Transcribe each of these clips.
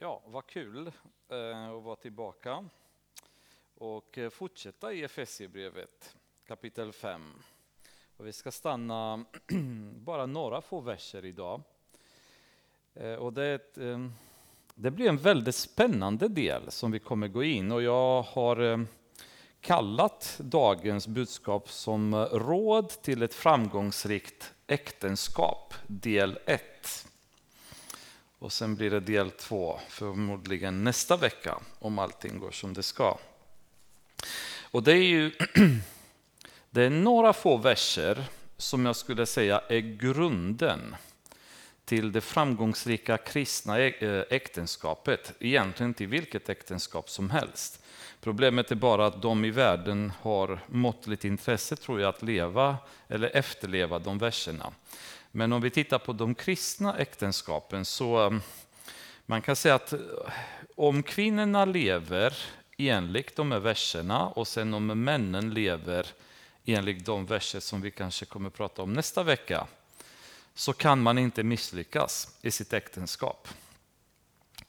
Ja, vad kul eh, att vara tillbaka och eh, fortsätta i Efesierbrevet kapitel 5. Och vi ska stanna bara några få verser idag. Eh, och det, ett, eh, det blir en väldigt spännande del som vi kommer gå in och jag har eh, kallat dagens budskap som råd till ett framgångsrikt äktenskap del 1. Och sen blir det del två förmodligen nästa vecka om allting går som det ska. Och det är ju det är några få verser som jag skulle säga är grunden till det framgångsrika kristna äktenskapet. Egentligen till vilket äktenskap som helst. Problemet är bara att de i världen har måttligt intresse tror jag att leva eller efterleva de verserna. Men om vi tittar på de kristna äktenskapen så mm, man kan säga att eh, om kvinnorna lever enligt de här verserna och sen om männen lever enligt de verser som vi kanske kommer att prata om nästa vecka så kan man inte misslyckas i sitt äktenskap.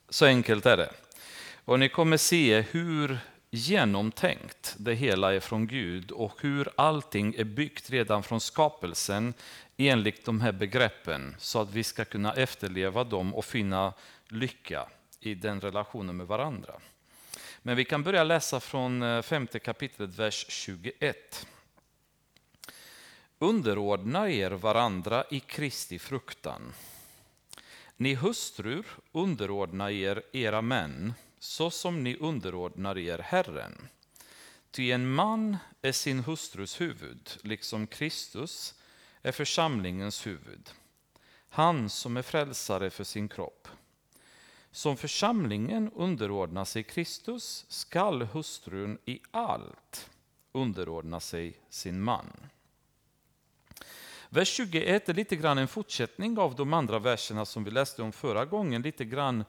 Så enkelt är det. Och ni kommer se hur genomtänkt det hela är från Gud och hur allting är byggt redan från skapelsen enligt de här begreppen så att vi ska kunna efterleva dem och finna lycka i den relationen med varandra. Men vi kan börja läsa från eh, femte kapitlet, vers 21. Underordna er varandra i Kristi fruktan. Ni hustrur, underordna er era män, så som ni underordnar er Herren. Ty en man är sin hustrus huvud, liksom Kristus är församlingens huvud. Han som är frälsare för sin kropp. Som församlingen underordnar sig Kristus skall hustrun i allt underordna sig sin man. Vers 21 är lite grann en fortsättning av de andra verserna som vi läste om förra gången. Lite grann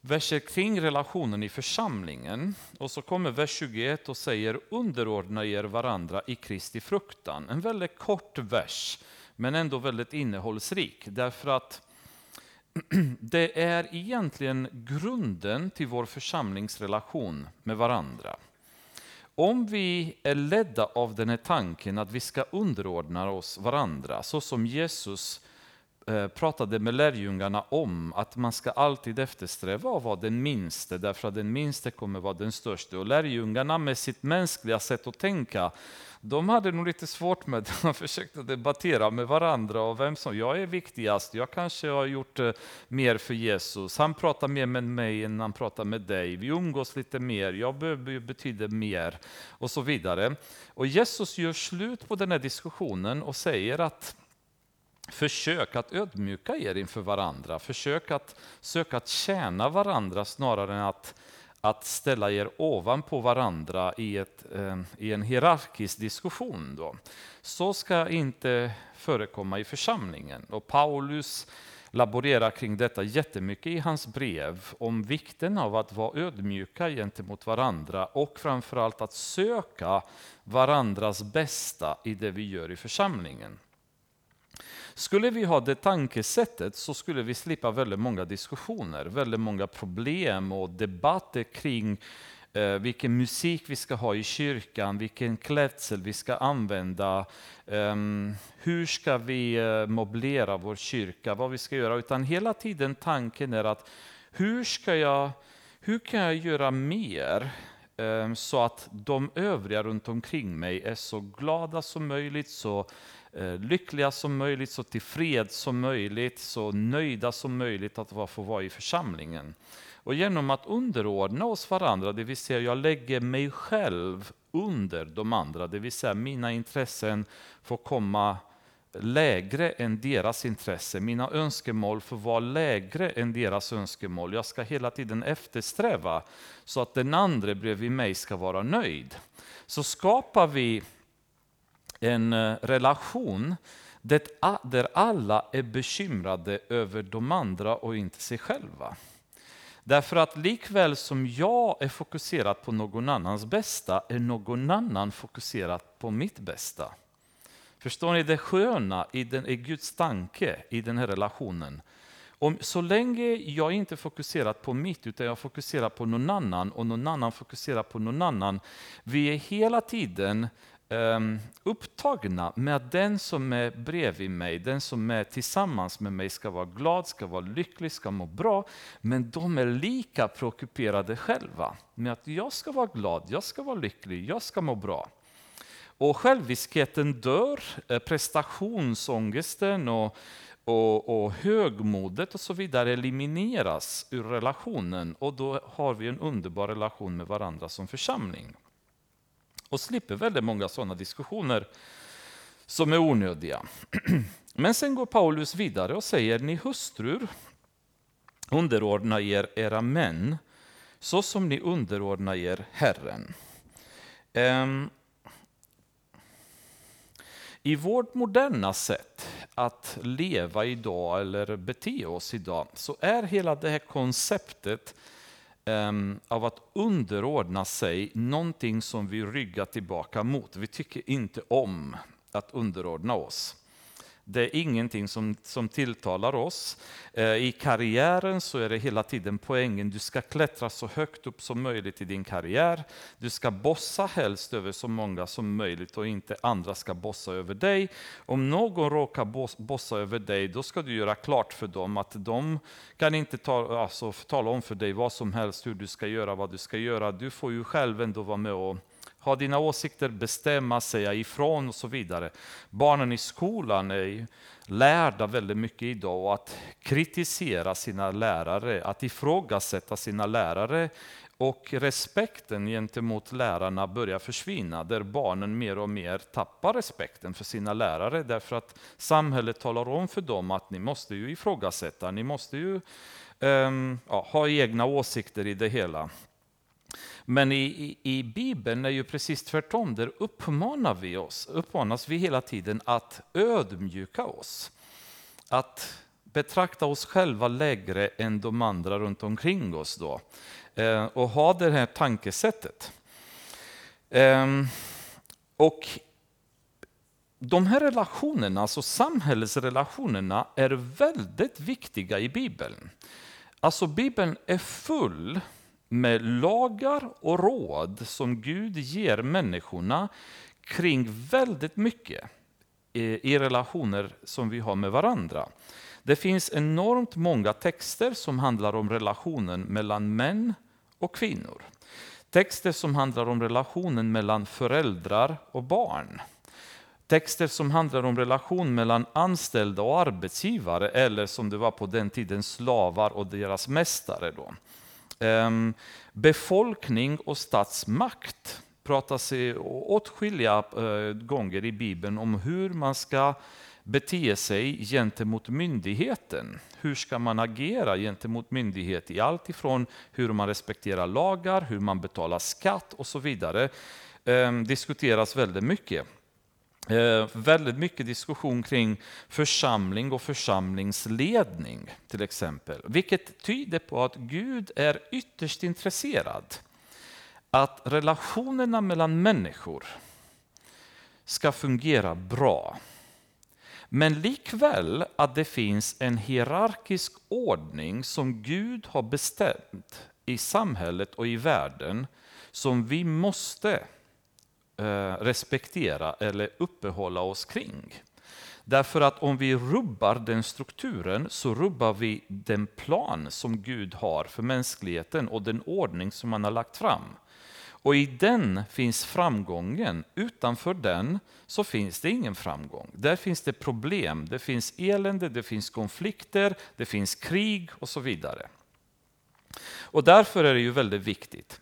verser kring relationen i församlingen. Och så kommer vers 21 och säger underordna er varandra i Kristi fruktan. En väldigt kort vers, men ändå väldigt innehållsrik. Därför att det är egentligen grunden till vår församlingsrelation med varandra. Om vi är ledda av den här tanken att vi ska underordna oss varandra, så som Jesus Eh, pratade med lärjungarna om att man ska alltid eftersträva att vara den minste, därför att den minste kommer vara den största. Och lärjungarna med sitt mänskliga sätt att tänka, de hade nog lite svårt med det. De försökte debattera med varandra och vem som, jag är viktigast, jag kanske har gjort eh, mer för Jesus. Han pratar mer med mig än han pratar med dig. Vi umgås lite mer, jag betyder mer och så vidare. Och Jesus gör slut på den här diskussionen och säger att Försök att ödmjuka er inför varandra. Försök att söka att tjäna varandra snarare än att, att ställa er ovanpå varandra i, ett, eh, i en hierarkisk diskussion. Då. Så ska inte förekomma i församlingen. Och Paulus laborerar kring detta jättemycket i hans brev om vikten av att vara ödmjuka gentemot varandra och framförallt att söka varandras bästa i det vi gör i församlingen. Skulle vi ha det tankesättet så skulle vi slippa väldigt många diskussioner, väldigt många problem och debatter kring eh, vilken musik vi ska ha i kyrkan, vilken klädsel vi ska använda, eh, hur ska vi eh, möblera vår kyrka, vad vi ska göra. Utan hela tiden tanken är att hur, ska jag, hur kan jag göra mer ehm, så att de övriga runt omkring mig är så glada som möjligt, så Eh, lyckliga som möjligt, så tillfreds som möjligt, så nöjda som möjligt att få vara i församlingen. Och genom att underordna oss varandra, det vill säga jag lägger mig själv under de andra, det vill säga mina intressen får komma lägre än deras intresse. Mina önskemål får vara lägre än deras önskemål. Jag ska hela tiden eftersträva så att den andra bredvid mig ska vara nöjd. Så skapar vi en eh, relation där alla är bekymrade över de andra och inte sig själva. Därför att likväl som jag är fokuserad på någon annans bästa är någon annan fokuserad på mitt bästa. Förstår ni det sköna i, den, i Guds tanke i den här relationen? Om, så länge jag inte fokuserar på mitt, utan jag fokuserar på någon annan och någon annan fokuserar på någon annan. Vi är hela tiden Ehm, upptagna med att den som är bredvid mig, den som är tillsammans med mig ska vara glad, ska vara lycklig, ska må bra. Men de är lika preockuperade själva med att jag ska vara glad, jag ska vara lycklig, jag ska må bra. Och själviskheten dör, eh, prestationsångesten och, och, och högmodet och så vidare elimineras ur relationen och då har vi en underbar relation med varandra som församling. Och slipper väldigt många sådana diskussioner som är onödiga. Men sen går Paulus vidare och säger, ni hustrur, underordna er era män, så som ni underordnar er Herren. Um, i vårt moderna sätt att leva idag eller bete oss idag så är hela det här konceptet um, av att underordna sig någonting som vi ryggar tillbaka mot. Vi tycker inte om att underordna oss. Det är ingenting som, som tilltalar oss. Eh, I karriären så är det hela tiden poängen, du ska klättra så högt upp som möjligt i din karriär. Du ska bossa helst över så många som möjligt och inte andra ska bossa över dig. Om någon råkar bossa över dig, då ska du göra klart för dem att de kan inte ta, alltså, tala om för dig vad som helst, hur du ska göra, vad du ska göra. Du får ju själv ändå vara med och ha dina åsikter, bestämma, säga ifrån och så vidare. Barnen i skolan är lärda väldigt mycket idag och att kritisera sina lärare, att ifrågasätta sina lärare och respekten gentemot lärarna börjar försvinna, där barnen mer och mer tappar respekten för sina lärare, därför att samhället talar om för dem att ni måste ju ifrågasätta, ni måste ju um, ja, ha egna åsikter i det hela. Men i, i, i, Bibeln är ju precis tvärtom, där uppmanar vi oss, uppmanas vi hela tiden att ödmjuka oss. Att betrakta oss själva lägre än de andra runt omkring oss då. Eh, och ha det här tankesättet. Eh, och de här relationerna, alltså samhällsrelationerna, är väldigt viktiga i Bibeln. Alltså Bibeln är full med lagar och råd som Gud ger människorna kring väldigt mycket i relationer som vi har med varandra. Det finns enormt många texter som handlar om relationen mellan män och kvinnor. Texter som handlar om relationen mellan föräldrar och barn. Texter som handlar om relation mellan anställda och arbetsgivare eller som det var på den tiden slavar och deras mästare. Då. Ehm, befolkning och statsmakt pratas åtskilliga eh, gånger i Bibeln om hur man ska bete sig gentemot myndigheten. Hur ska man agera gentemot myndighet i allt ifrån hur man respekterar lagar, hur man betalar skatt och så vidare. Ehm, diskuteras väldigt mycket. Eh, väldigt mycket diskussion kring församling och församlingsledning till exempel. Vilket tyder på att Gud är ytterst intresserad att relationerna mellan människor ska fungera bra. Men likväl att det finns en hierarkisk ordning som Gud har bestämt i samhället och i världen som vi måste Eh, respektera eller uppehålla oss kring. Därför att om vi rubbar den strukturen så rubbar vi den plan som Gud har för mänskligheten och den ordning som han har lagt fram. Och i den finns framgången, utanför den så finns det ingen framgång. Där finns det problem, det finns elände, det finns konflikter, det finns krig och så vidare. Och därför är det ju väldigt viktigt.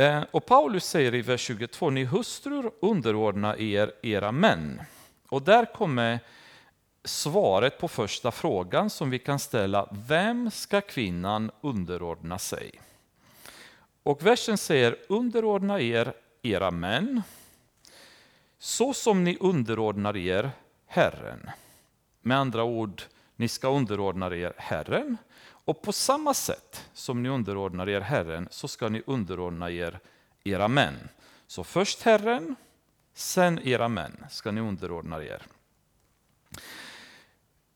Eh, och Paulus säger i vers 22, ni hustrur underordna er era män. Och där kommer svaret på första frågan som vi kan ställa, vem ska kvinnan underordna sig? Och versen säger, underordna er era män, så som ni underordnar er Herren. Med andra ord, ni ska underordna er Herren och på samma sätt som ni underordnar er Herren så ska ni underordna er era män. Så först Herren, sen era män ska ni underordna er.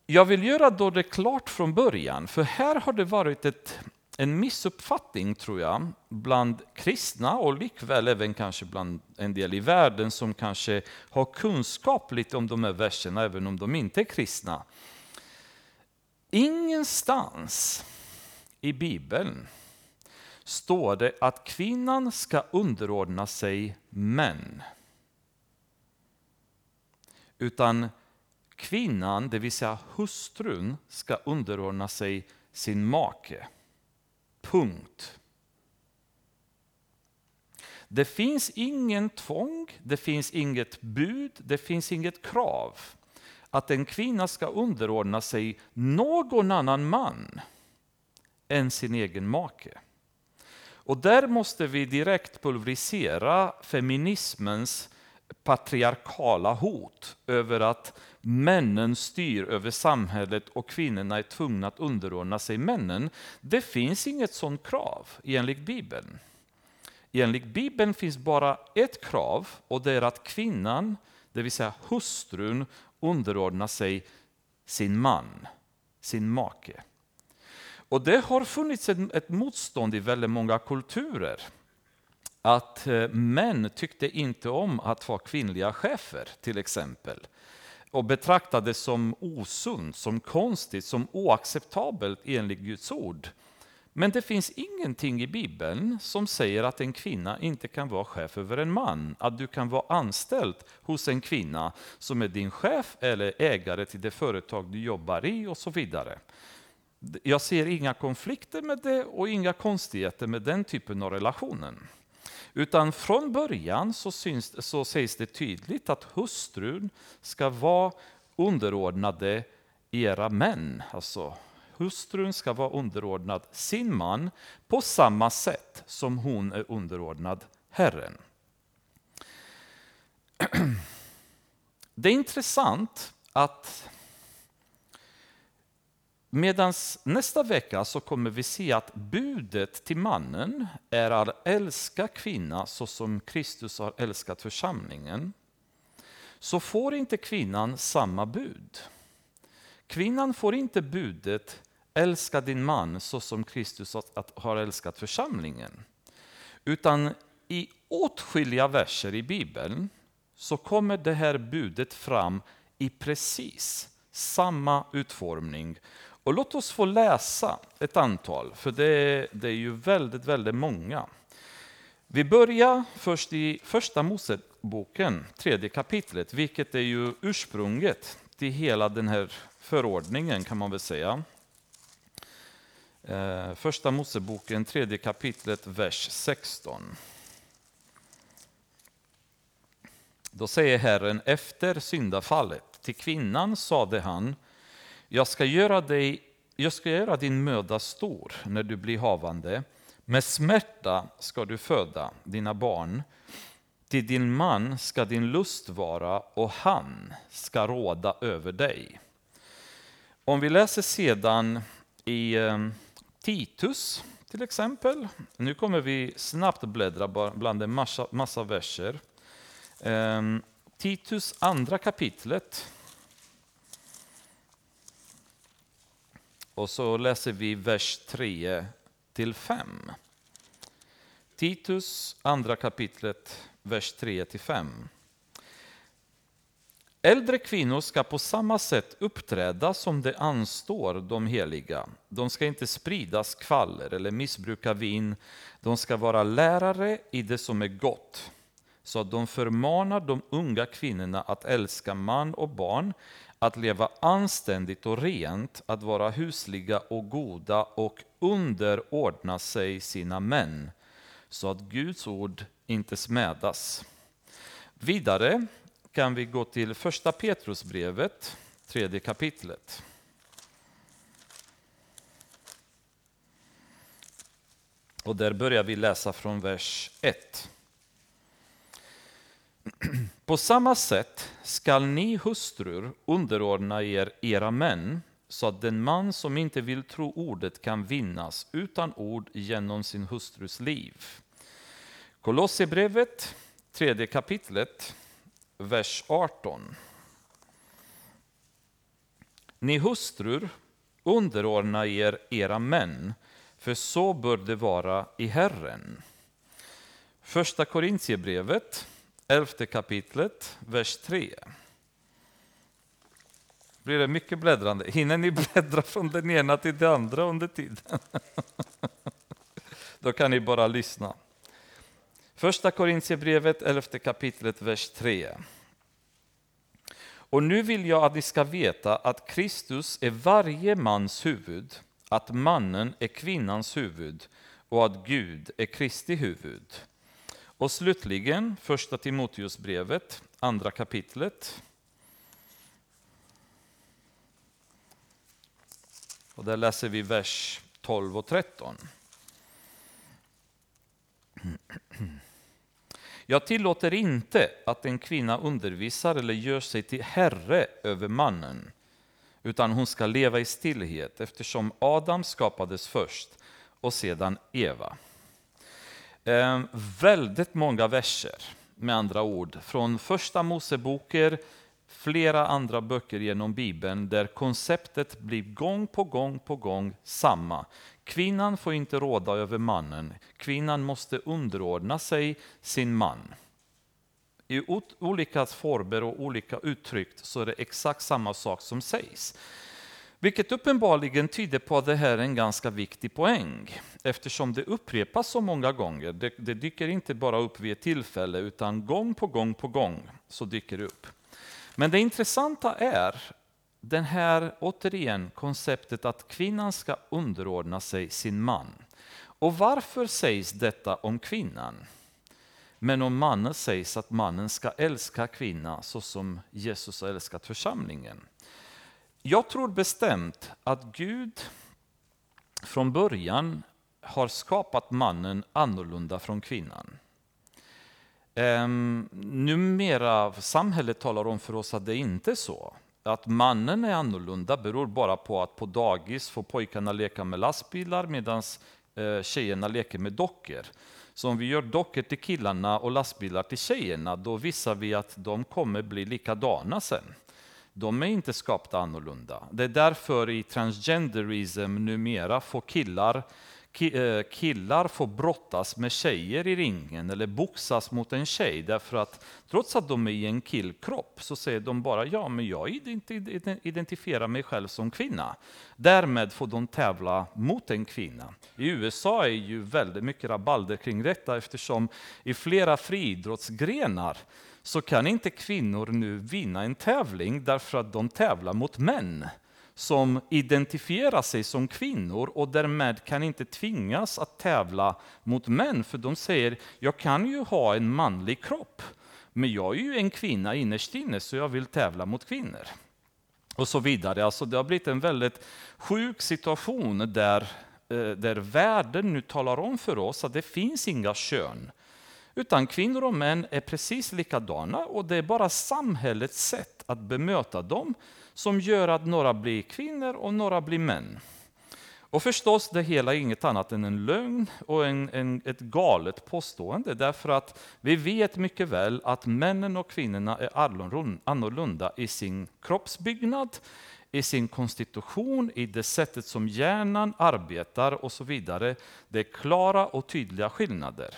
jag vill göra då det klart från början, för här har det varit ett, en missuppfattning tror jag, bland kristna och likväl även kanske bland en del i världen som kanske har kunskap lite om de här verserna, även om de inte är kristna. Ingenstans i Bibeln står det att kvinnan ska underordna sig män. Utan kvinnan, det vill säga hustrun, ska underordna sig sin make. Punkt. Det finns ingen tvång, det finns inget bud, det finns inget krav att en kvinna ska underordna sig någon annan man än sin egen make. Och där måste vi direkt pulverisera feminismens patriarkala hot över att männen styr över samhället och kvinnorna är tvungna att underordna sig männen. Det finns inget sådant krav enligt Bibeln. Enligt Bibeln finns bara ett krav och det är att kvinnan, det vill säga hustrun, underordna sig sin man, sin make. Och det har funnits ett motstånd i väldigt många kulturer. Att eh, män tyckte inte om att vara kvinnliga chefer till exempel. Och betraktade det som osunt, som konstigt, som oacceptabelt enligt Guds ord. Men det finns ingenting i Bibeln som säger att en kvinna inte kan vara chef över en man. Att du kan vara anställd hos en kvinna som är din chef eller ägare till det företag du jobbar i och så vidare. Jag ser inga konflikter med det och inga konstigheter med den typen av relationen. Utan från början så, syns, så sägs det tydligt att hustrun ska vara underordnade era män. Alltså, hustrun ska vara underordnad sin man på samma sätt som hon är underordnad Herren. Det är intressant att Medan nästa vecka så kommer vi se att budet till mannen är att älska kvinnan så som Kristus har älskat församlingen. Så får inte kvinnan samma bud. Kvinnan får inte budet älska din man så som Kristus har älskat församlingen. Utan i åtskilliga verser i Bibeln så kommer det här budet fram i precis samma utformning och låt oss få läsa ett antal, för det är, det är ju väldigt, väldigt många. Vi börjar först i Första Moseboken, tredje kapitlet, vilket är ju ursprunget till hela den här förordningen kan man väl säga. Eh, första Moseboken, tredje kapitlet, vers 16. Då säger Herren efter syndafallet, till kvinnan sade han, jag ska, göra dig, jag ska göra din möda stor när du blir havande. Med smärta ska du föda dina barn. Till din man ska din lust vara och han ska råda över dig. Om vi läser sedan i eh, Titus till exempel. Nu kommer vi snabbt bläddra bland en massa, massa verser. Ehm, Titus andra kapitlet Och så läser vi vers 3 till 5. Titus, andra kapitlet, vers 3 till 5. Äldre kvinnor ska på samma sätt uppträda som det anstår de heliga. De ska inte sprida skvaller eller missbruka vin. De ska vara lärare i det som är gott, så att de förmanar de unga kvinnorna att älska man och barn, att leva anständigt och rent, att vara husliga och goda och underordna sig sina män, så att Guds ord inte smädas. Vidare kan vi gå till första Petrusbrevet, tredje kapitlet. Och där börjar vi läsa från vers 1. På samma sätt skall ni hustrur underordna er era män så att den man som inte vill tro ordet kan vinnas utan ord genom sin hustrus liv. Kolosserbrevet, tredje kapitlet, vers 18. Ni hustrur, underordna er era män, för så bör det vara i Herren. Första Korintierbrevet, elfte kapitlet, vers 3. Blir det mycket bläddrande? Hinner ni bläddra från den ena till den andra under tiden? Då kan ni bara lyssna. Första Korintierbrevet, elfte kapitlet, vers 3. Och nu vill jag att ni ska veta att Kristus är varje mans huvud, att mannen är kvinnans huvud och att Gud är Kristi huvud. Och slutligen första Timoteusbrevet, andra kapitlet. Och där läser vi vers 12 och 13. Jag tillåter inte att en kvinna undervisar eller gör sig till herre över mannen, utan hon ska leva i stillhet eftersom Adam skapades först och sedan Eva. Eh, väldigt många verser, med andra ord, från första Moseboken, flera andra böcker genom Bibeln, där konceptet blir gång på gång på gång samma. Kvinnan får inte råda över mannen, kvinnan måste underordna sig sin man. I olika former och olika uttryck så är det exakt samma sak som sägs. Vilket uppenbarligen tyder på att det här är en ganska viktig poäng eftersom det upprepas så många gånger. Det, det dyker inte bara upp vid ett tillfälle utan gång på gång på gång så dyker det upp. Men det intressanta är den här, återigen, konceptet att kvinnan ska underordna sig sin man. Och varför sägs detta om kvinnan? Men om mannen sägs att mannen ska älska kvinnan så som Jesus har älskat församlingen. Jag tror bestämt att Gud från början har skapat mannen annorlunda från kvinnan. Um, numera samhället talar om för oss att det inte är så. Att mannen är annorlunda beror bara på att på dagis får pojkarna leka med lastbilar medan uh, eh, tjejerna leker med dockor. Så om vi gör dockor till killarna och lastbilar till tjejerna, då visar vi att de kommer bli likadana sen. De är inte skapta annorlunda. Det är därför i transgenderism numera får killar Eh, killar får brottas med tjejer i ringen eller boxas mot en tjej därför att trots att de är i en killkropp så säger de bara ja, men jag identifierar mig själv som kvinna. Därmed får de tävla mot en kvinna. I USA är ju väldigt mycket rabalder kring detta eftersom i flera friidrottsgrenar så kan inte kvinnor nu vinna en tävling därför att de tävlar mot män som identifierar sig som kvinnor och därmed kan inte tvingas att tävla mot män. För de säger, jag kan ju ha en manlig kropp, men jag är ju en kvinna innerst inne så jag vill tävla mot kvinnor. Och så vidare. Alltså det har blivit en väldigt sjuk situation där, eh, där världen nu talar om för oss att det finns inga kön. Utan kvinnor och män är precis likadana och det är bara samhällets sätt att bemöta dem som gör att några blir kvinnor och några blir män. Och förstås, det hela är inget annat än en lögn och en, en, ett galet påstående, därför att vi vet mycket väl att männen och kvinnorna är annorlunda i sin kroppsbyggnad, i sin konstitution, i det sättet som hjärnan arbetar och så vidare. Det är klara och tydliga skillnader.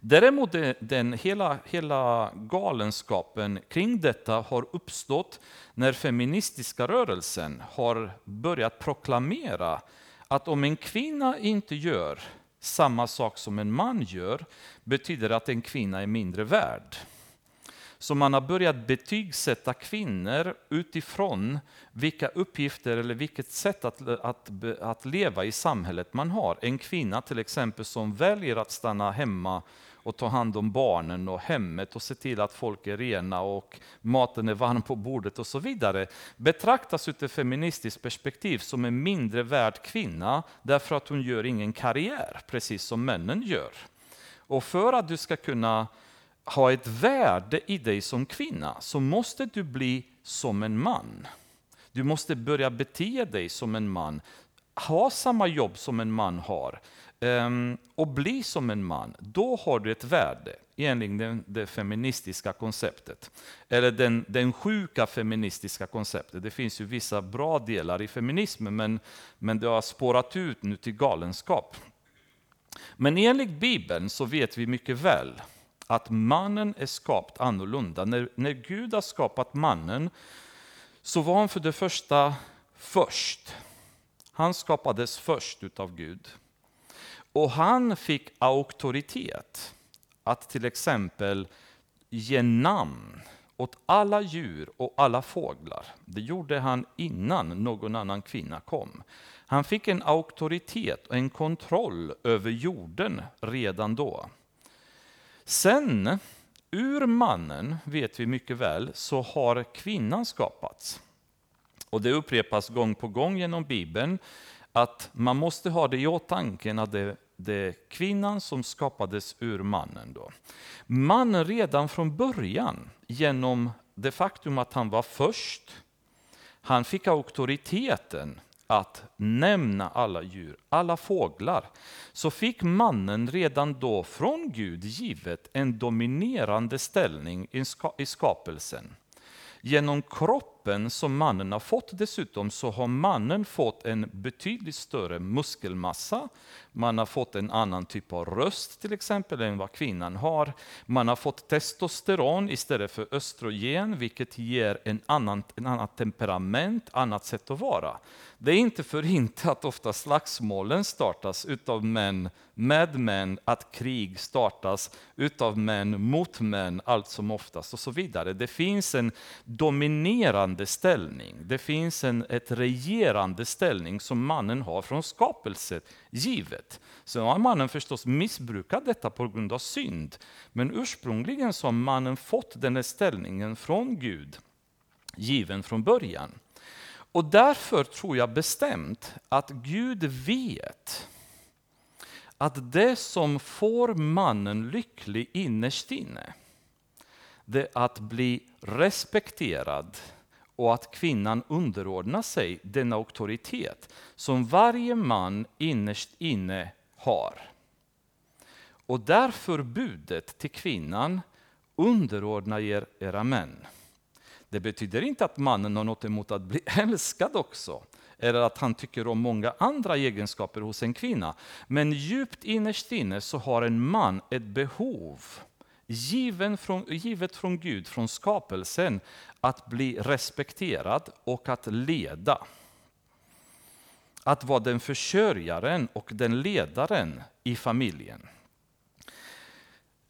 Däremot den hela, hela galenskapen kring detta har uppstått när feministiska rörelsen har börjat proklamera att om en kvinna inte gör samma sak som en man gör, betyder det att en kvinna är mindre värd. Så man har börjat betygsätta kvinnor utifrån vilka uppgifter eller vilket sätt att, att, att leva i samhället man har. En kvinna till exempel som väljer att stanna hemma och ta hand om barnen och hemmet och se till att folk är rena och maten är varm på bordet och så vidare betraktas ur ett feministiskt perspektiv som en mindre värd kvinna därför att hon gör ingen karriär, precis som männen gör. Och för att du ska kunna ha ett värde i dig som kvinna så måste du bli som en man. Du måste börja bete dig som en man ha samma jobb som en man har Ehm, och bli som en man, då har du ett värde enligt det, det feministiska konceptet. Eller den, den sjuka feministiska konceptet. Det finns ju vissa bra delar i feminismen, men, men det har spårat ut nu till galenskap. Men enligt Bibeln så vet vi mycket väl att mannen är skapt annorlunda. När, när Gud har skapat mannen så var han för det första först. Han skapades först utav Gud. Och han fick auktoritet att till exempel ge namn åt alla djur och alla fåglar. Det gjorde han innan någon annan kvinna kom. Han fick en auktoritet och en kontroll över jorden redan då. Sen, ur mannen, vet vi mycket väl, så har kvinnan skapats. Och det upprepas gång på gång genom Bibeln att man måste ha det i åtanke att det, det är kvinnan som skapades ur mannen. Då. Mannen redan från början, genom det faktum att han var först, han fick auktoriteten att nämna alla djur, alla fåglar, så fick mannen redan då från Gud givet en dominerande ställning i skapelsen. Genom kroppen som mannen har fått dessutom så har mannen fått en betydligt större muskelmassa. Man har fått en annan typ av röst till exempel än vad kvinnan har. Man har fått testosteron istället för östrogen vilket ger en annan, en annat temperament, annat sätt att vara. Det är inte för inte att ofta slagsmålen startas utav män med män, att krig startas utav män mot män allt som oftast och så vidare. Det finns en dominerande ställning, det finns en ett regerande ställning som mannen har från skapelset givet. Så har mannen förstås missbrukat detta på grund av synd, men ursprungligen så har mannen fått den här ställningen från Gud, given från början. Och därför tror jag bestämt att Gud vet att det som får mannen lycklig innerst inne, det är att bli respekterad och att kvinnan underordnar sig den auktoritet som varje man innerst inne har. Och därför budet till kvinnan, underordna er era män. Det betyder inte att mannen har något emot att bli älskad också, eller att han tycker om många andra egenskaper hos en kvinna. Men djupt innerst inne så har en man ett behov, given från, givet från Gud, från skapelsen, att bli respekterad och att leda. Att vara den försörjaren och den ledaren i familjen.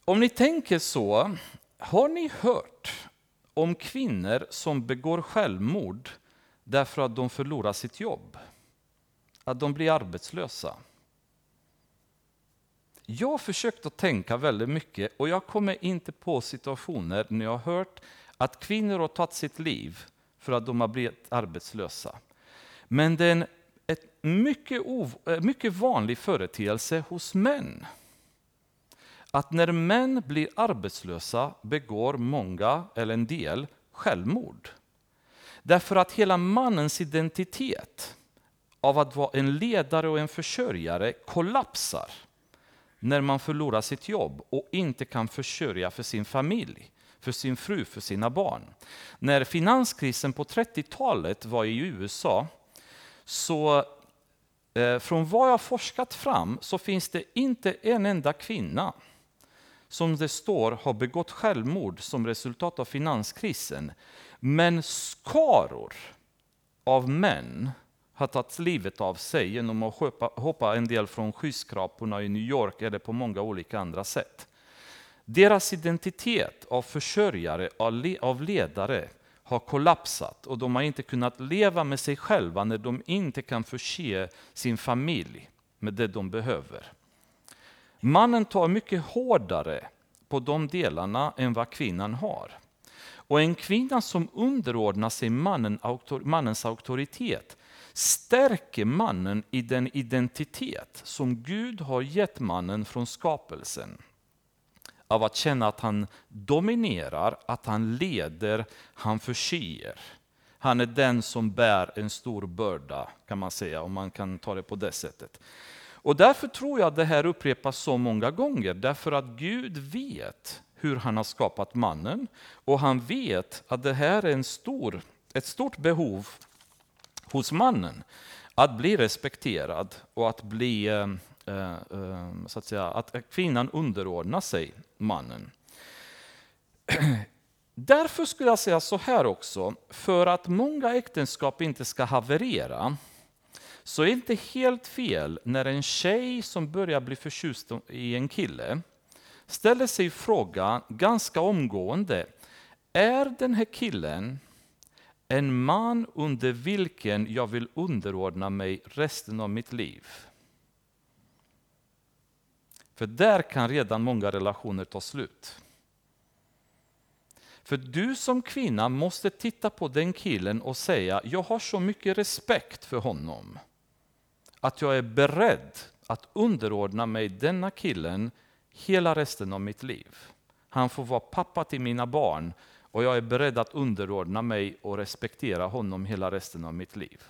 Om ni tänker så, har ni hört om kvinnor som begår självmord därför att de förlorar sitt jobb. Att de blir arbetslösa. Jag har försökt att tänka väldigt mycket och jag kommer inte på situationer när jag har hört att kvinnor har tagit sitt liv för att de har blivit arbetslösa. Men det är en ett mycket, eh, mycket vanlig företeelse hos män att när män blir arbetslösa begår många, eller en del, självmord. Därför att hela mannens identitet av att vara en ledare och en försörjare kollapsar när man förlorar sitt jobb och inte kan försörja för sin familj, för sin fru, för sina barn. När finanskrisen på 30-talet var i USA så eh, från vad jag forskat fram så finns det inte en enda kvinna som det står har begått självmord som resultat av finanskrisen. Men skaror av män har tagit livet av sig genom att hoppa, hoppa en del från skyskraporna i New York eller på många olika andra sätt. Deras identitet av försörjare, av ledare, har kollapsat och de har inte kunnat leva med sig själva när de inte kan förse sin familj med det de behöver. Mannen tar mycket hårdare på de delarna än vad kvinnan har. Och en kvinna som underordnar sig mannen, mannens auktoritet stärker mannen i den identitet som Gud har gett mannen från skapelsen. Av att känna att han dominerar, att han leder, han förser. Han är den som bär en stor börda, kan man säga, om man kan ta det på det sättet. Och därför tror jag att det här upprepas så många gånger, därför att Gud vet hur han har skapat mannen. Och han vet att det här är en stor, ett stort behov hos mannen. Att bli respekterad och att bli eh, eh, eh, så att säga, att kvinnan underordnar sig mannen. Därför skulle jag säga så här också, för att många äktenskap inte ska haverera, så är det inte helt fel när en tjej som börjar bli förtjust i en kille ställer sig frågan ganska omgående, är den här killen en man under vilken jag vill underordna mig resten av mitt liv? För där kan redan många relationer ta slut. För du som kvinna måste titta på den killen och säga, jag har så mycket respekt för honom att jag är beredd att underordna mig denna killen hela resten av mitt liv. Han får vara pappa till mina barn och jag är beredd att underordna mig och respektera honom hela resten av mitt liv.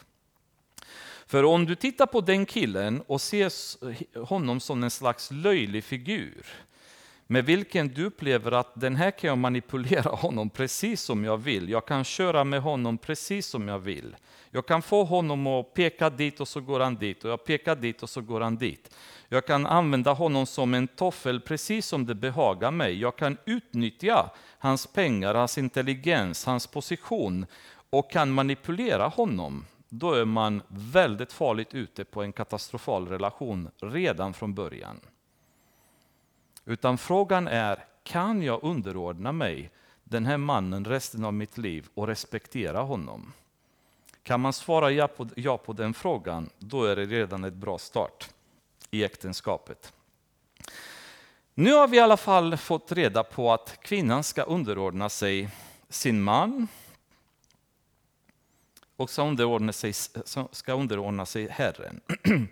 För om du tittar på den killen och ser honom som en slags löjlig figur, med vilken du upplever att den här kan jag manipulera honom precis som jag vill. Jag kan köra med honom precis som jag vill. Jag kan få honom att peka dit och så går han dit och jag pekar dit och så går han dit. Jag kan använda honom som en toffel precis som det behagar mig. Jag kan utnyttja hans pengar, hans intelligens, hans position och kan manipulera honom. Då är man väldigt farligt ute på en katastrofal relation redan från början. Utan frågan är, kan jag underordna mig den här mannen resten av mitt liv och respektera honom? Kan man svara ja på, ja på den frågan, då är det redan ett bra start i äktenskapet. Nu har vi i alla fall fått reda på att kvinnan ska underordna sig sin man och ska underordna sig, ska underordna sig Herren.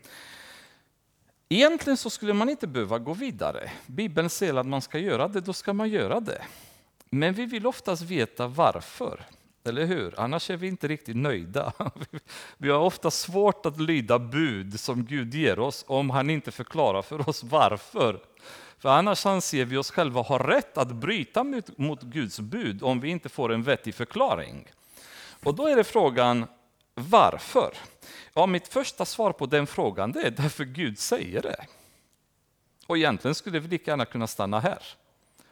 Egentligen så skulle man inte behöva gå vidare. Bibeln säger att man ska göra det, då ska man göra det. Men vi vill oftast veta varför. Eller hur? Annars är vi inte riktigt nöjda. Vi har ofta svårt att lyda bud som Gud ger oss om han inte förklarar för oss varför. För annars anser vi oss själva ha rätt att bryta mot Guds bud om vi inte får en vettig förklaring. Och då är det frågan, varför? Ja, mitt första svar på den frågan det är därför Gud säger det. Och egentligen skulle vi lika gärna kunna stanna här.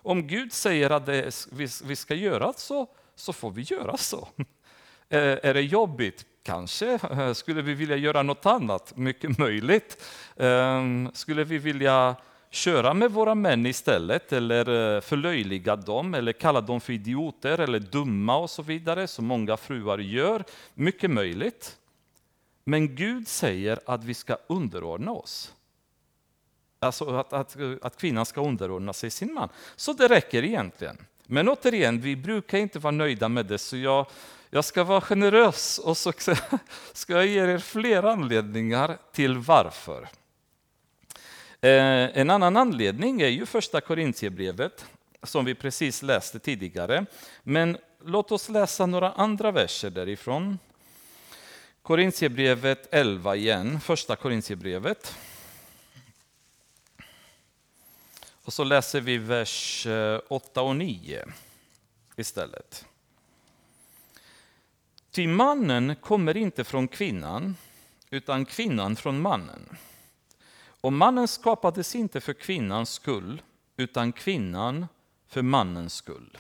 Om Gud säger att det, vi ska göra så, så får vi göra så. Är det jobbigt? Kanske. Skulle vi vilja göra något annat? Mycket möjligt. Ehm, skulle vi vilja köra med våra män istället eller eh, förlöjliga dem eller kalla dem för idioter eller dumma och så vidare som många fruar gör? Mycket möjligt. Men Gud säger att vi ska underordna oss. Alltså att, att, att kvinnan ska underordna sig sin man. Så det räcker egentligen. Men återigen, vi brukar inte vara nöjda med det, så jag, jag ska vara generös och så ska jag ge er fler anledningar till varför. Eh, en annan anledning är ju första Korintierbrevet, som vi precis läste tidigare. Men låt oss läsa några andra verser därifrån. Korintierbrevet 11 igen, första Korintierbrevet. Och så läser vi vers eh, 8 och 9 istället. Ty mannen kommer inte från kvinnan, utan kvinnan från mannen. Och mannen skapades inte för kvinnans skull, utan kvinnan för mannens skull.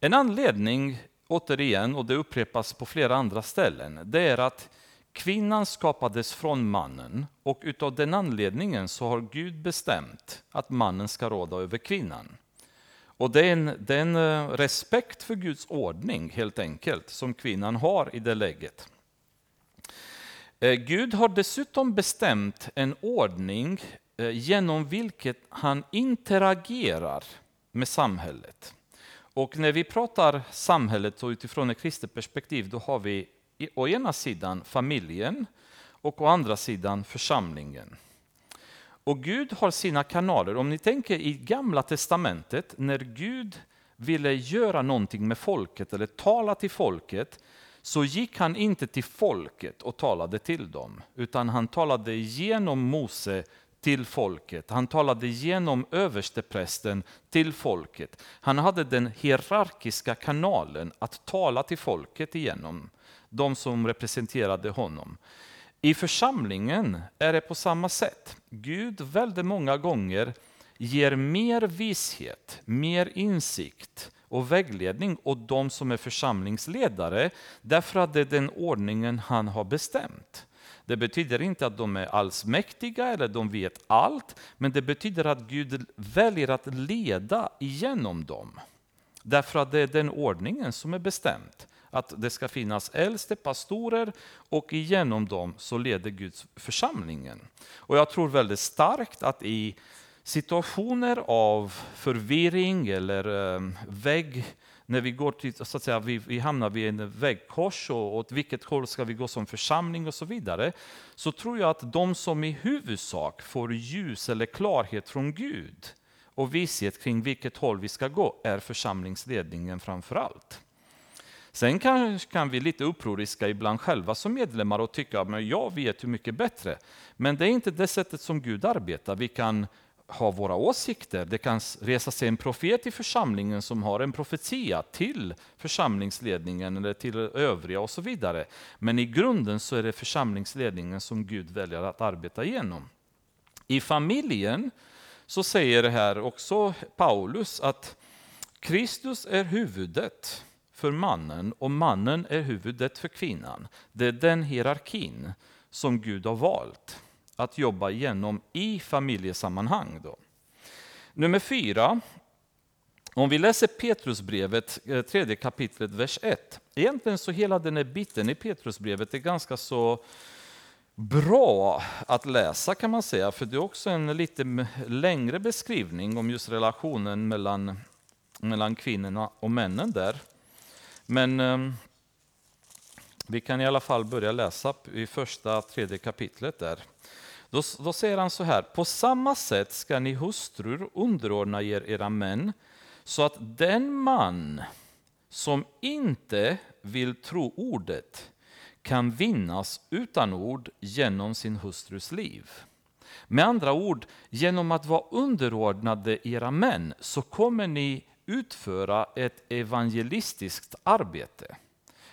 En anledning, återigen, och det upprepas på flera andra ställen, det är att Kvinnan skapades från mannen och utav den anledningen så har Gud bestämt att mannen ska råda över kvinnan. Och det är, en, det är en eh, respekt för Guds ordning helt enkelt som kvinnan har i det läget. Eh, Gud har dessutom bestämt en ordning eh, genom vilket han interagerar med samhället. Och när vi pratar samhället och utifrån ett kristet perspektiv, då har vi å ena sidan familjen och å andra sidan församlingen. Och Gud har sina kanaler. Om ni tänker i Gamla Testamentet, när Gud ville göra någonting med folket eller tala till folket, så gick han inte till folket och talade till dem, utan han talade genom Mose till folket. Han talade genom översteprästen till folket. Han hade den hierarkiska kanalen att tala till folket igenom, de som representerade honom. I församlingen är det på samma sätt. Gud väldigt många gånger ger mer vishet, mer insikt och vägledning åt de som är församlingsledare därför att det är den ordningen han har bestämt. Det betyder inte att de är allsmäktiga eller de vet allt, men det betyder att Gud väljer att leda igenom dem. Därför att det är den ordningen som är bestämt. Att det ska finnas äldste pastorer och igenom dem så leder Gud församlingen. Och jag tror väldigt starkt att i situationer av förvirring eller ehm, vägg, när vi går till, så att säga, vi, vi hamnar vid en väggkors och åt vilket håll ska vi gå som församling och så vidare, så tror jag att de som i huvudsak får ljus eller klarhet från Gud och vishet kring vilket håll vi ska gå är församlingsledningen framför allt. Sen kan, kan vi lite upproriska ibland själva som medlemmar och tycka att jag vet hur mycket bättre. Men det är inte det sättet som Gud arbetar. Vi kan ha våra åsikter. Det kan resa sig en profet i församlingen som har en profetia till församlingsledningen eller till övriga och så vidare. Men i grunden så är det församlingsledningen som Gud väljer att arbeta igenom. I familjen så säger det här också Paulus att Kristus är huvudet för mannen och mannen är huvudet för kvinnan. Det är den hierarkin som Gud har valt att jobba igenom i familjesammanhang. Då. Nummer fyra, om vi läser Petrusbrevet, eh, tredje kapitlet, vers 1. Egentligen så hela den här biten i Petrusbrevet är ganska så bra att läsa kan man säga, för det är också en lite längre beskrivning om just relationen mellan, mellan kvinnorna och männen där. Men ehm, vi kan i alla fall börja läsa i första tredje kapitlet där. Då, då säger han så här, på samma sätt ska ni hustrur underordna er era män, så att den man som inte vill tro ordet kan vinnas utan ord genom sin hustrus liv. Med andra ord, genom att vara underordnade era män så kommer ni utföra ett evangelistiskt arbete.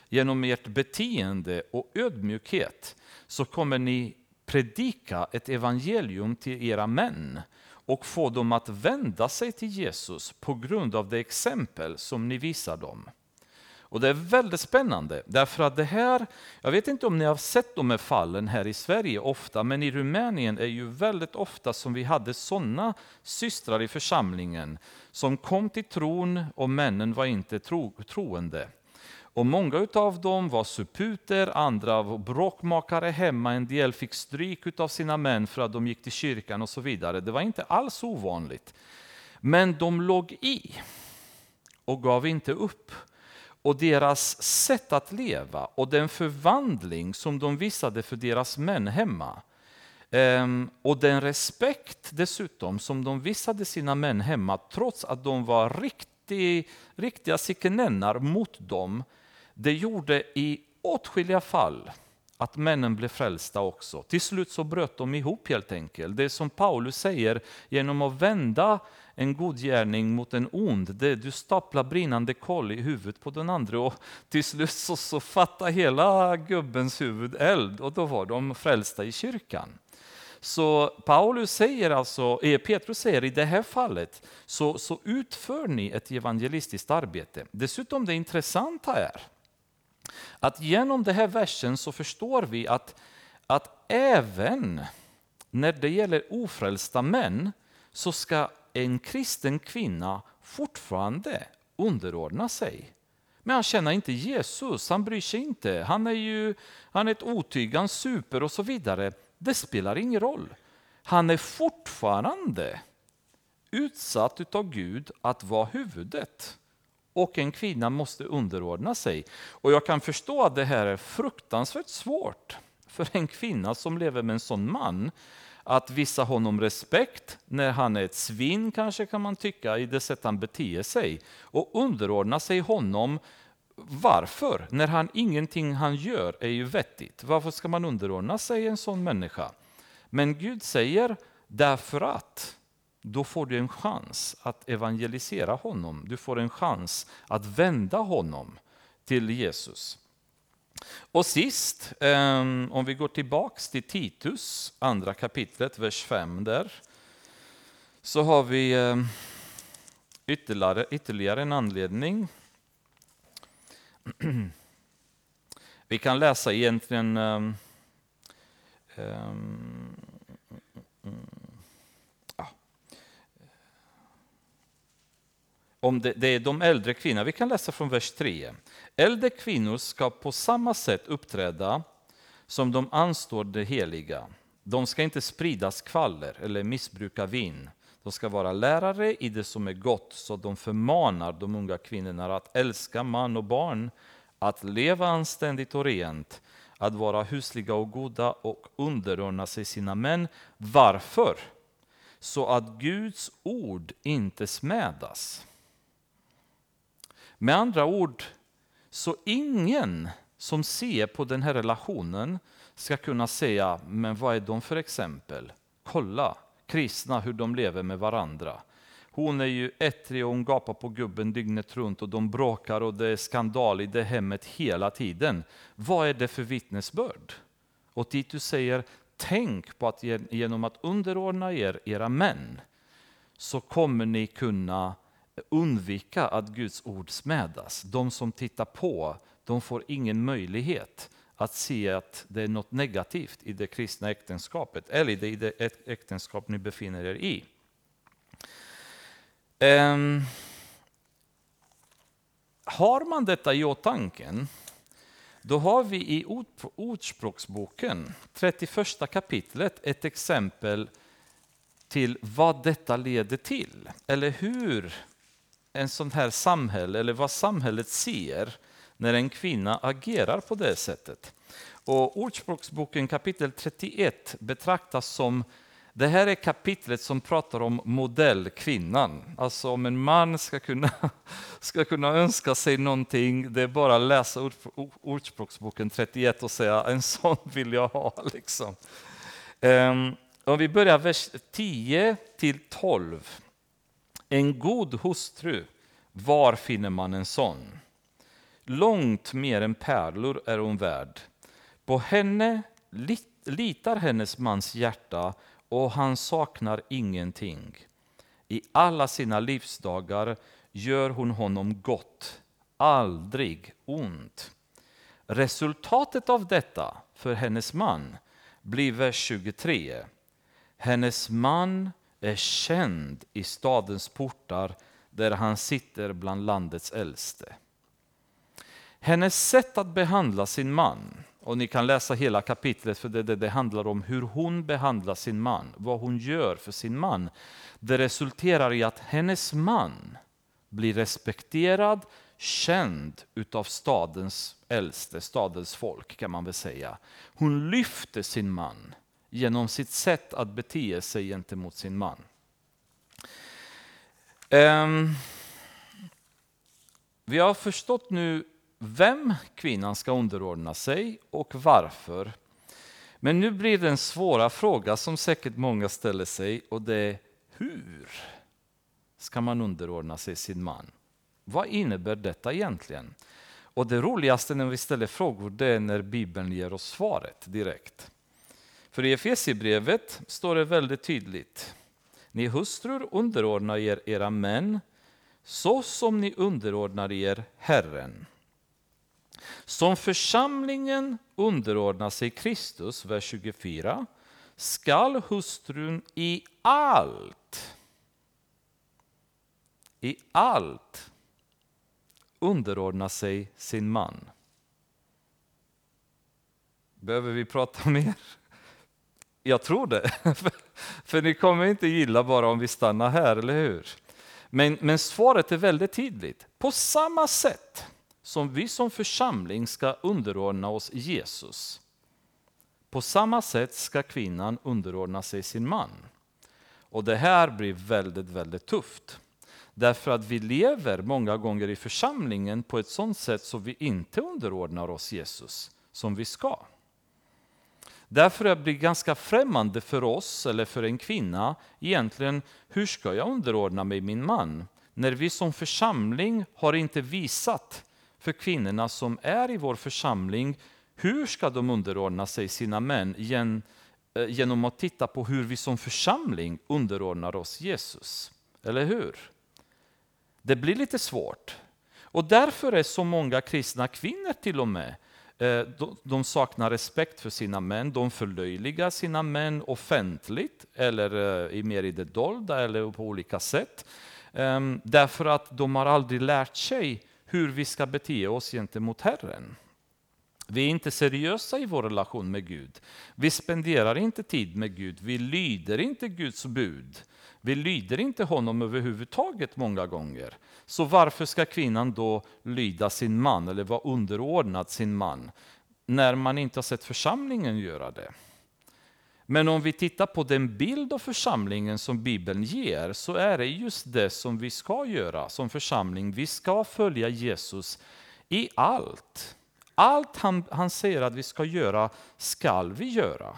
Genom ert beteende och ödmjukhet så kommer ni predika ett evangelium till era män och få dem att vända sig till Jesus på grund av det exempel som ni visar dem. Och Det är väldigt spännande, därför att det här, jag vet inte om ni har sett de här fallen här i Sverige ofta, men i Rumänien är ju väldigt ofta som vi hade sådana systrar i församlingen som kom till tron och männen var inte tro, troende. Och många av dem var suputer, andra var bråkmakare hemma, en del fick stryk av sina män för att de gick till kyrkan och så vidare. Det var inte alls ovanligt. Men de låg i och gav inte upp. Och deras sätt att leva och den förvandling som de visade för deras män hemma ehm, och den respekt dessutom som de visade sina män hemma trots att de var riktiga sikenennar mot dem det gjorde i åtskilliga fall att männen blev frälsta också. Till slut så bröt de ihop helt enkelt. Det som Paulus säger, genom att vända en god gärning mot en ond, det du staplar brinnande kol i huvudet på den andra och till slut så, så fattar hela gubbens huvud eld och då var de frälsta i kyrkan. Så Paulus säger alltså, eh, Petrus säger i det här fallet så, så utför ni ett evangelistiskt arbete. Dessutom det intressanta är att genom den här versen så förstår vi att, att även när det gäller ofrälsta män så ska en kristen kvinna fortfarande underordna sig. Men han känner inte Jesus, han bryr sig inte. Han är ju han är ett otyg, han super och så vidare. Det spelar ingen roll. Han är fortfarande utsatt av Gud att vara huvudet och en kvinna måste underordna sig. Och jag kan förstå att det här är fruktansvärt svårt för en kvinna som lever med en sån man att visa honom respekt när han är ett svin kanske kan man tycka i det sätt han beter sig och underordna sig honom varför? När han ingenting han gör är ju vettigt. Varför ska man underordna sig en sån människa? Men Gud säger därför att då får du en chans att evangelisera honom. Du får en chans att vända honom till Jesus. Och sist, ehm, om vi går tillbaks till Titus, andra kapitlet, vers 5 där, så har vi ehm, ytterligare, ytterligare en anledning. Vi kan läsa egentligen um, um, om det, det, är de äldre kvinnorna. Vi kan läsa från vers 3. Äldre kvinnor ska på samma sätt uppträda som de anstår det heliga. De ska inte sprida skvaller eller missbruka vin. De ska vara lärare i det som är gott, så de förmanar de unga kvinnorna att älska man och barn, att leva anständigt och rent, att vara husliga och goda och underordna sig sina män. Varför? Så att Guds ord inte smädas. Med andra ord, så ingen som ser på den här relationen ska kunna säga, men vad är de för exempel? Kolla, kristna, hur de lever med varandra. Hon är ju ettrig och hon gapar på gubben dygnet runt och de bråkar och det är skandal i det hemmet hela tiden. Vad är det för vittnesbörd? Och Titus säger, tänk på att genom att underordna er era män så kommer ni kunna undvika att Guds ord smädas. De som tittar på, de får ingen möjlighet att se att det är något negativt i det kristna äktenskapet eller i det äktenskap ni befinner er i. Um, har man detta i åtanke, då har vi i Ordspråksboken, 31 kapitlet, ett exempel till vad detta leder till. Eller hur en sån här samhälle, eller vad samhället ser när en kvinna agerar på det sättet. Och Ordspråksboken kapitel 31 betraktas som det här är kapitlet som pratar om modellkvinnan. Alltså om en man ska kunna, ska kunna önska sig någonting, det är bara att läsa Ordspråksboken 31 och säga en sån vill jag ha. Liksom. Um, om vi börjar vers 10 till 12. En god hustru, var finner man en sån? Långt mer än pärlor är hon värd. På henne litar hennes mans hjärta och han saknar ingenting. I alla sina livsdagar gör hon honom gott, aldrig ont. Resultatet av detta för hennes man blir vers 23. Hennes man är känd i stadens portar där han sitter bland landets äldste. Hennes sätt att behandla sin man, och ni kan läsa hela kapitlet för det, det, det handlar om hur hon behandlar sin man, vad hon gör för sin man. Det resulterar i att hennes man blir respekterad, känd utav stadens äldste, stadens folk kan man väl säga. Hon lyfter sin man genom sitt sätt att bete sig gentemot sin man. Ehm, vi har förstått nu vem kvinnan ska underordna sig och varför. Men nu blir det en svåra fråga som säkert många ställer sig och det är hur ska man underordna sig sin man? Vad innebär detta egentligen? Och det roligaste när vi ställer frågor det är när Bibeln ger oss svaret direkt. För i Efesierbrevet står det väldigt tydligt. Ni hustrur underordnar er era män så som ni underordnar er Herren. Som församlingen underordnar sig Kristus, vers 24, skall hustrun i allt, i allt underordna sig sin man. Behöver vi prata mer? Jag tror det. För ni kommer inte gilla bara om vi stannar här, eller hur? Men, men svaret är väldigt tydligt. På samma sätt som vi som församling ska underordna oss Jesus, på samma sätt ska kvinnan underordna sig sin man. Och det här blir väldigt, väldigt tufft. Därför att vi lever många gånger i församlingen på ett sådant sätt så vi inte underordnar oss Jesus som vi ska. Därför blir det ganska främmande för oss, eller för en kvinna, egentligen, hur ska jag underordna mig min man? När vi som församling har inte visat för kvinnorna som är i vår församling, hur ska de underordna sig sina män eh, genom att titta på hur vi som församling underordnar oss Jesus? Eller hur? Det blir lite svårt. Och därför är så många kristna kvinnor till och med Eh, de saknar respekt för sina män, de förlöjligar sina män offentligt eller eh, mer i det dolda eller på olika sätt. Ehm, därför att de har aldrig lärt sig hur vi ska bete oss gentemot Herren. Vi är inte seriösa i vår relation med Gud. Vi spenderar inte tid med Gud. Vi lyder inte Guds bud. Vi lyder inte honom överhuvudtaget många gånger. Så varför ska kvinnan då lyda sin man eller vara underordnad sin man när man inte har sett församlingen göra det? Men om vi tittar på den bild av församlingen som Bibeln ger så är det just det som vi ska göra som församling. Vi ska följa Jesus i allt. Allt han, han säger att vi ska göra skall vi göra.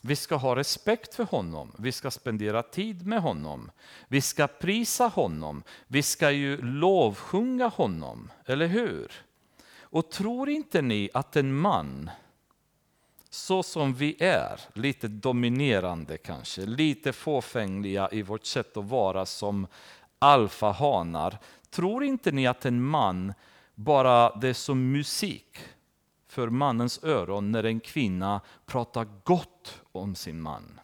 Vi ska ha respekt för honom, vi ska spendera tid med honom, vi ska prisa honom, vi ska ju lovsjunga honom, eller hur? Och tror inte ni att en man, så som vi är, lite dominerande kanske, lite fåfängliga i vårt sätt att vara som alfahanar, tror inte ni att en man bara det är som musik för mannens öron när en kvinna pratar gott om sin man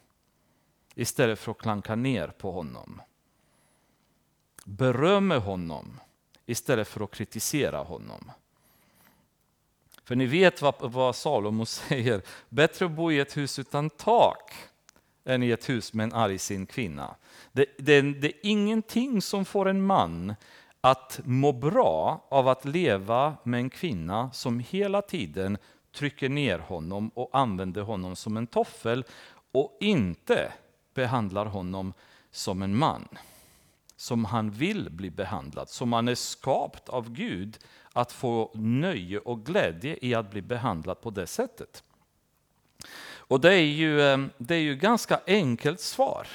istället för att klanka ner på honom. Berömmer honom istället för att kritisera honom. För ni vet vad, vad Salomo säger, bättre att bo i ett hus utan tak än i ett hus med en argsint kvinna. Det, det, det är ingenting som får en man att må bra av att leva med en kvinna som hela tiden trycker ner honom och använder honom som en toffel och inte behandlar honom som en man. Som han vill bli behandlad, som han är skapt av Gud att få nöje och glädje i att bli behandlad på det sättet. Och det är ju, eh, det är ju ganska enkelt svar.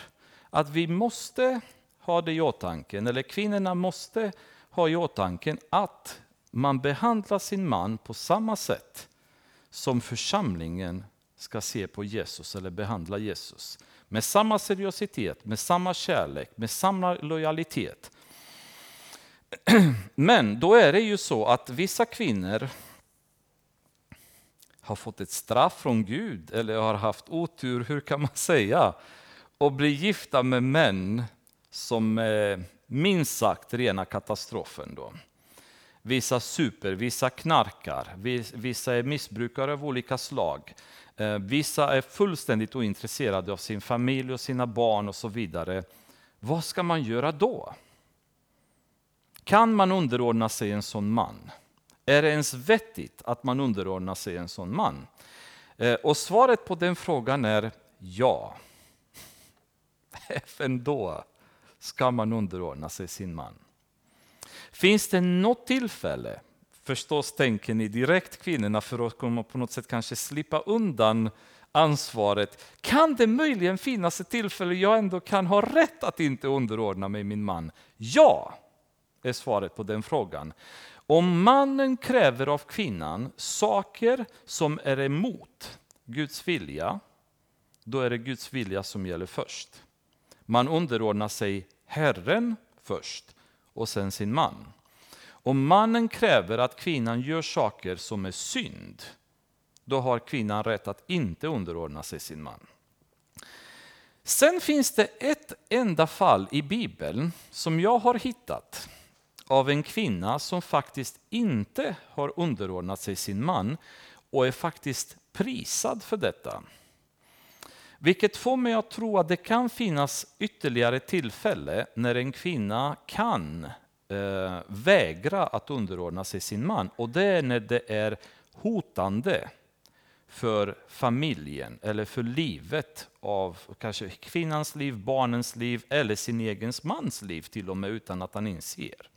Att vi måste ha det i åtanke, eller kvinnorna måste ha i åtanke att man behandlar sin man på samma sätt som församlingen ska se på Jesus eller behandla Jesus. Med samma seriositet, med samma kärlek, med samma lojalitet. Men då är det ju så att vissa kvinnor har fått ett straff från Gud eller har haft otur, hur kan man säga, och blir gifta med män som är minst sagt rena katastrofen. Då. Vissa super, vissa knarkar, vissa är missbrukare av olika slag. Eh, vissa är fullständigt ointresserade av sin familj och sina barn och så vidare. Vad ska man göra då? Kan man underordna sig en sån man? Är det ens vettigt att man underordnar sig en sån man? Eh, och svaret på den frågan är ja. Även då ska man underordna sig sin man. Finns det något tillfälle, förstås tänker ni direkt kvinnorna för att på något sätt kanske slippa undan ansvaret. Kan det möjligen finnas ett tillfälle jag ändå kan ha rätt att inte underordna mig min man? Ja, är svaret på den frågan. Om mannen kräver av kvinnan saker som är emot Guds vilja, då är det Guds vilja som gäller först. Man underordnar sig Herren först och sen sin man. Om mannen kräver att kvinnan gör saker som är synd, då har kvinnan rätt att inte underordna sig sin man. Sen finns det ett enda fall i Bibeln som jag har hittat av en kvinna som faktiskt inte har underordnat sig sin man och är faktiskt prisad för detta. Vilket får mig att tro att det kan finnas ytterligare tillfälle när en kvinna kan eh, vägra att underordna sig sin man. Och det är när det är hotande för familjen eller för livet av kanske kvinnans liv, barnens liv eller sin egen mans liv till och med utan att han inser.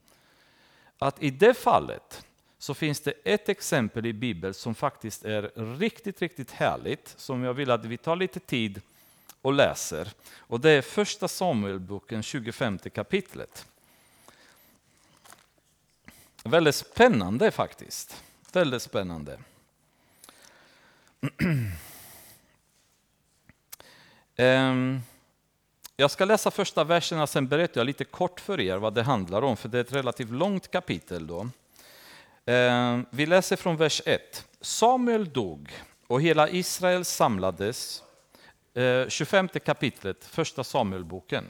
Att i det fallet så finns det ett exempel i Bibeln som faktiskt är riktigt, riktigt härligt som jag vill att vi tar lite tid och läser. Och det är första Samuelboken 25 kapitlet. Väldigt spännande faktiskt. Väldigt spännande. Ehm, jag ska läsa första verserna, sen berättar jag lite kort för er vad det handlar om, för det är ett relativt långt kapitel. Då. Ehm, vi läser från vers 1. Samuel dog och hela Israel samlades. Ehm, 25 kapitlet, första Samuelboken.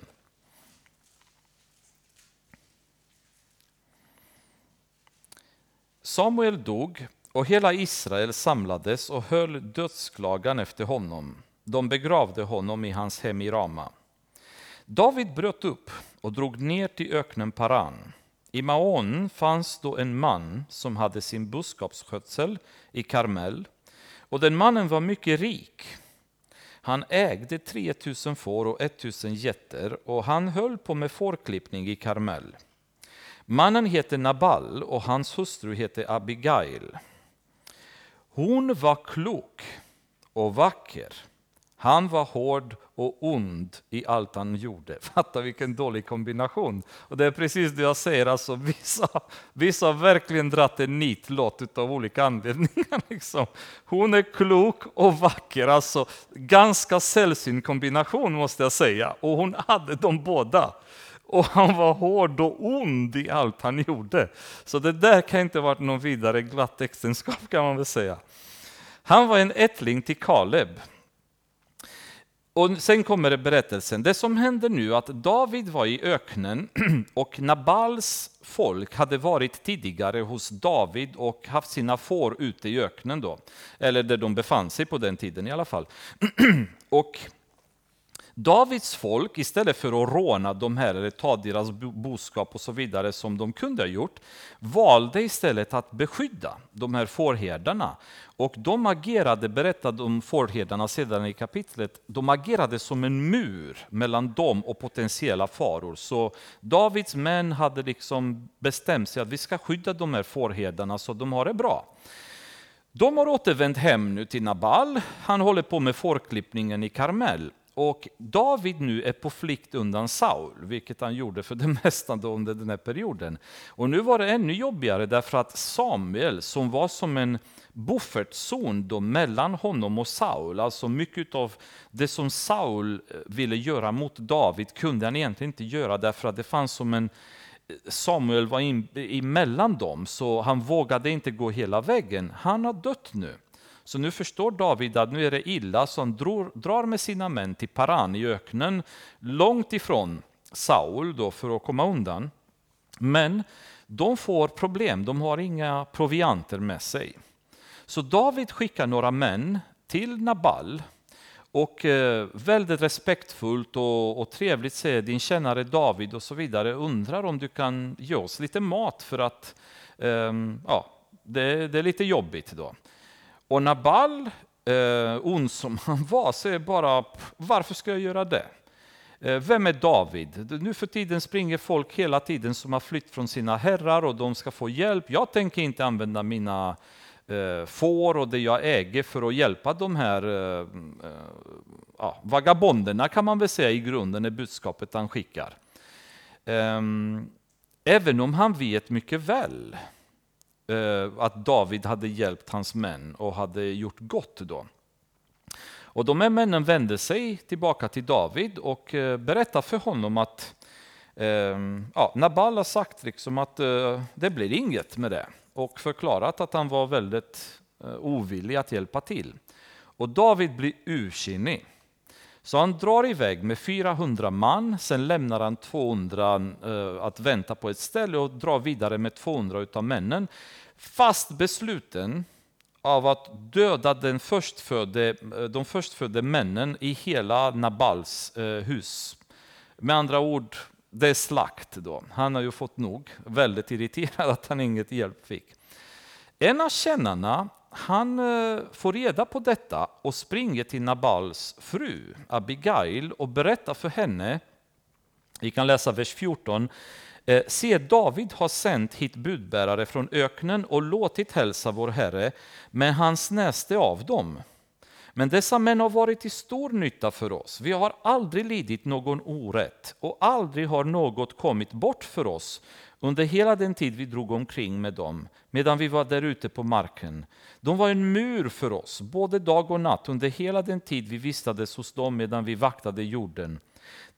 Samuel dog och hela Israel samlades och höll dödsklagan efter honom. De begravde honom i hans hem i Rama. David bröt upp och drog ner till öknen Paran. I Maon fanns då en man som hade sin boskapsskötsel i Karmel. Och den mannen var mycket rik. Han ägde 3000 får och 1000 getter och han höll på med fårklippning i Karmel. Mannen heter Nabal och hans hustru heter Abigail. Hon var klok och vacker. Han var hård och ond i allt han gjorde. Fatta vilken dålig kombination. Och det är precis det jag säger, alltså, vissa, vissa har verkligen dratt en nitlott av olika anledningar. Liksom. Hon är klok och vacker, alltså ganska sällsynt kombination måste jag säga. Och hon hade dem båda och han var hård och ond i allt han gjorde. Så det där kan inte ha varit någon vidare glatt äktenskap kan man väl säga. Han var en ättling till Kaleb. Och sen kommer berättelsen. Det som händer nu är att David var i öknen och Nabals folk hade varit tidigare hos David och haft sina får ute i öknen då. Eller där de befann sig på den tiden i alla fall. och Davids folk, istället för att råna de här eller ta deras boskap och så vidare som de kunde ha gjort, valde istället att beskydda de här fårherdarna. Och de agerade, berättade om fårherdarna sedan i kapitlet, de agerade som en mur mellan dem och potentiella faror. Så Davids män hade liksom bestämt sig att vi ska skydda de här fårherdarna så de har det bra. De har återvänt hem nu till Nabal. Han håller på med fårklippningen i Karmel. Och David nu är på flykt undan Saul, vilket han gjorde för det mesta under den här perioden. Och nu var det ännu jobbigare därför att Samuel, som var som en buffertzon då mellan honom och Saul, alltså mycket av det som Saul eh, ville göra mot David kunde han egentligen inte göra därför att det fanns som en eh, Samuel var in, emellan dem, så han vågade inte gå hela vägen. Han har dött nu. Så nu förstår David att nu är det illa, så han dror, drar med sina män till Paran i öknen, långt ifrån Saul då för att komma undan. Men de får problem, de har inga provianter med sig. Så David skickar några män till Nabal och eh, väldigt respektfullt och, och trevligt säger din tjänare David och så vidare undrar om du kan ge oss lite mat för att eh, ja, det, det, är lite jobbigt då. Och Nabal, eh, ond som han var, säger bara varför ska jag göra det? Eh, vem är David? Nu för tiden springer folk hela tiden som har flytt från sina herrar och de ska få hjälp. Jag tänker inte använda mina eh, får och det jag äger för att hjälpa de här eh, eh, ja, vagabonderna kan man väl säga i grunden är budskapet han skickar. Ehm, även om han vet mycket väl Eh, att David hade hjälpt hans män och hade gjort gott då. Och de här männen vände sig tillbaka till David och eh, berättade för honom att eh, ja, Nabal har sagt liksom att eh, det blir inget med det och förklarat att han var väldigt eh, ovillig att hjälpa till. Och David blir ursinnig. Så han drar iväg med 400 man, sen lämnar han 200 eh, att vänta på ett ställe och drar vidare med 200 av männen. Fast besluten av att döda den förstfödde, eh, de förstfödde männen i hela Nabals eh, hus. Med andra ord, det är slakt då. Han har ju fått nog, väldigt irriterad att han inget hjälp fick. En av kännarna han eh, får reda på detta och springer till Nabals fru Abigail och berättar för henne, vi kan läsa vers 14, eh, Se, David har sänt hit budbärare från öknen och låtit hälsa vår Herre, men han snäste av dem. Men dessa män har varit till stor nytta för oss. Vi har aldrig lidit någon orätt och aldrig har något kommit bort för oss under hela den tid vi drog omkring med dem, medan vi var där ute på marken. De var en mur för oss, både dag och natt, under hela den tid vi vistades hos dem medan vi vaktade jorden.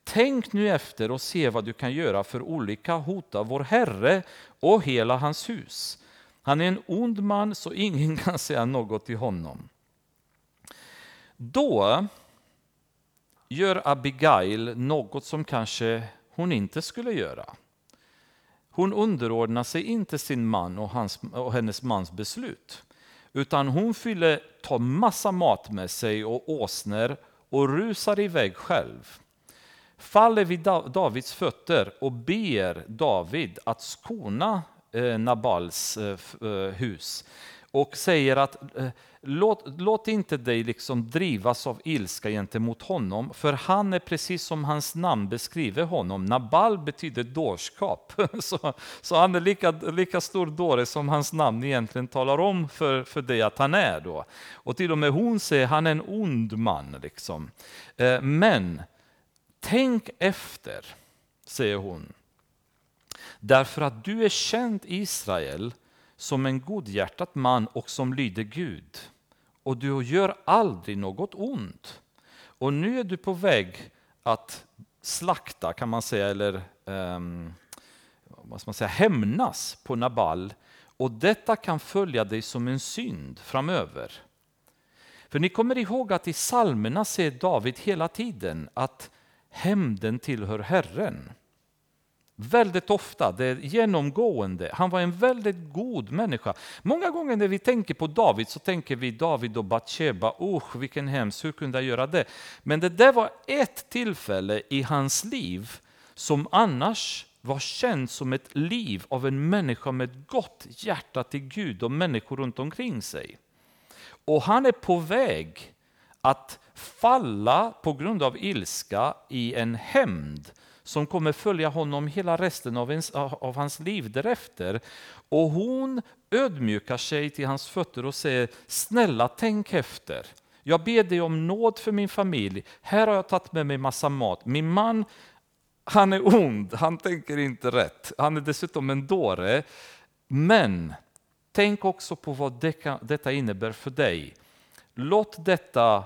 Tänk nu efter och se vad du kan göra för olika hota vår Herre och hela hans hus. Han är en ond man så ingen kan säga något till honom. Då gör Abigail något som kanske hon inte skulle göra. Hon underordnar sig inte sin man och, hans, och hennes mans beslut. Utan hon fyller, tar massa mat med sig och åsner och rusar iväg själv. Faller vid Davids fötter och ber David att skona eh, Nabals eh, eh, hus och säger att eh, låt, låt inte dig liksom drivas av ilska gentemot honom, för han är precis som hans namn beskriver honom. Nabal betyder dårskap, så, så han är lika, lika stor dåre som hans namn egentligen talar om för, för dig att han är. Då. Och till och med hon säger han är en ond man. Liksom. Eh, men tänk efter, säger hon. Därför att du är känd Israel som en godhjärtad man och som lyder Gud och du gör aldrig något ont. Och nu är du på väg att slakta, kan man säga, eller um, vad ska man säga, hämnas på Nabal. Och detta kan följa dig som en synd framöver. För ni kommer ihåg att i psalmerna säger David hela tiden att hämnden tillhör Herren. Väldigt ofta, det är genomgående. Han var en väldigt god människa. Många gånger när vi tänker på David så tänker vi David och Batsheba, usch vilken hemskt, hur kunde jag göra det? Men det där var ett tillfälle i hans liv som annars var känt som ett liv av en människa med gott hjärta till Gud och människor runt omkring sig. Och han är på väg att falla på grund av ilska i en hämnd som kommer följa honom hela resten av, ens, av hans liv därefter. Och hon ödmjukar sig till hans fötter och säger, snälla tänk efter. Jag ber dig om nåd för min familj. Här har jag tagit med mig massa mat. Min man, han är ond, han tänker inte rätt. Han är dessutom en dåre. Men tänk också på vad detta innebär för dig. Låt detta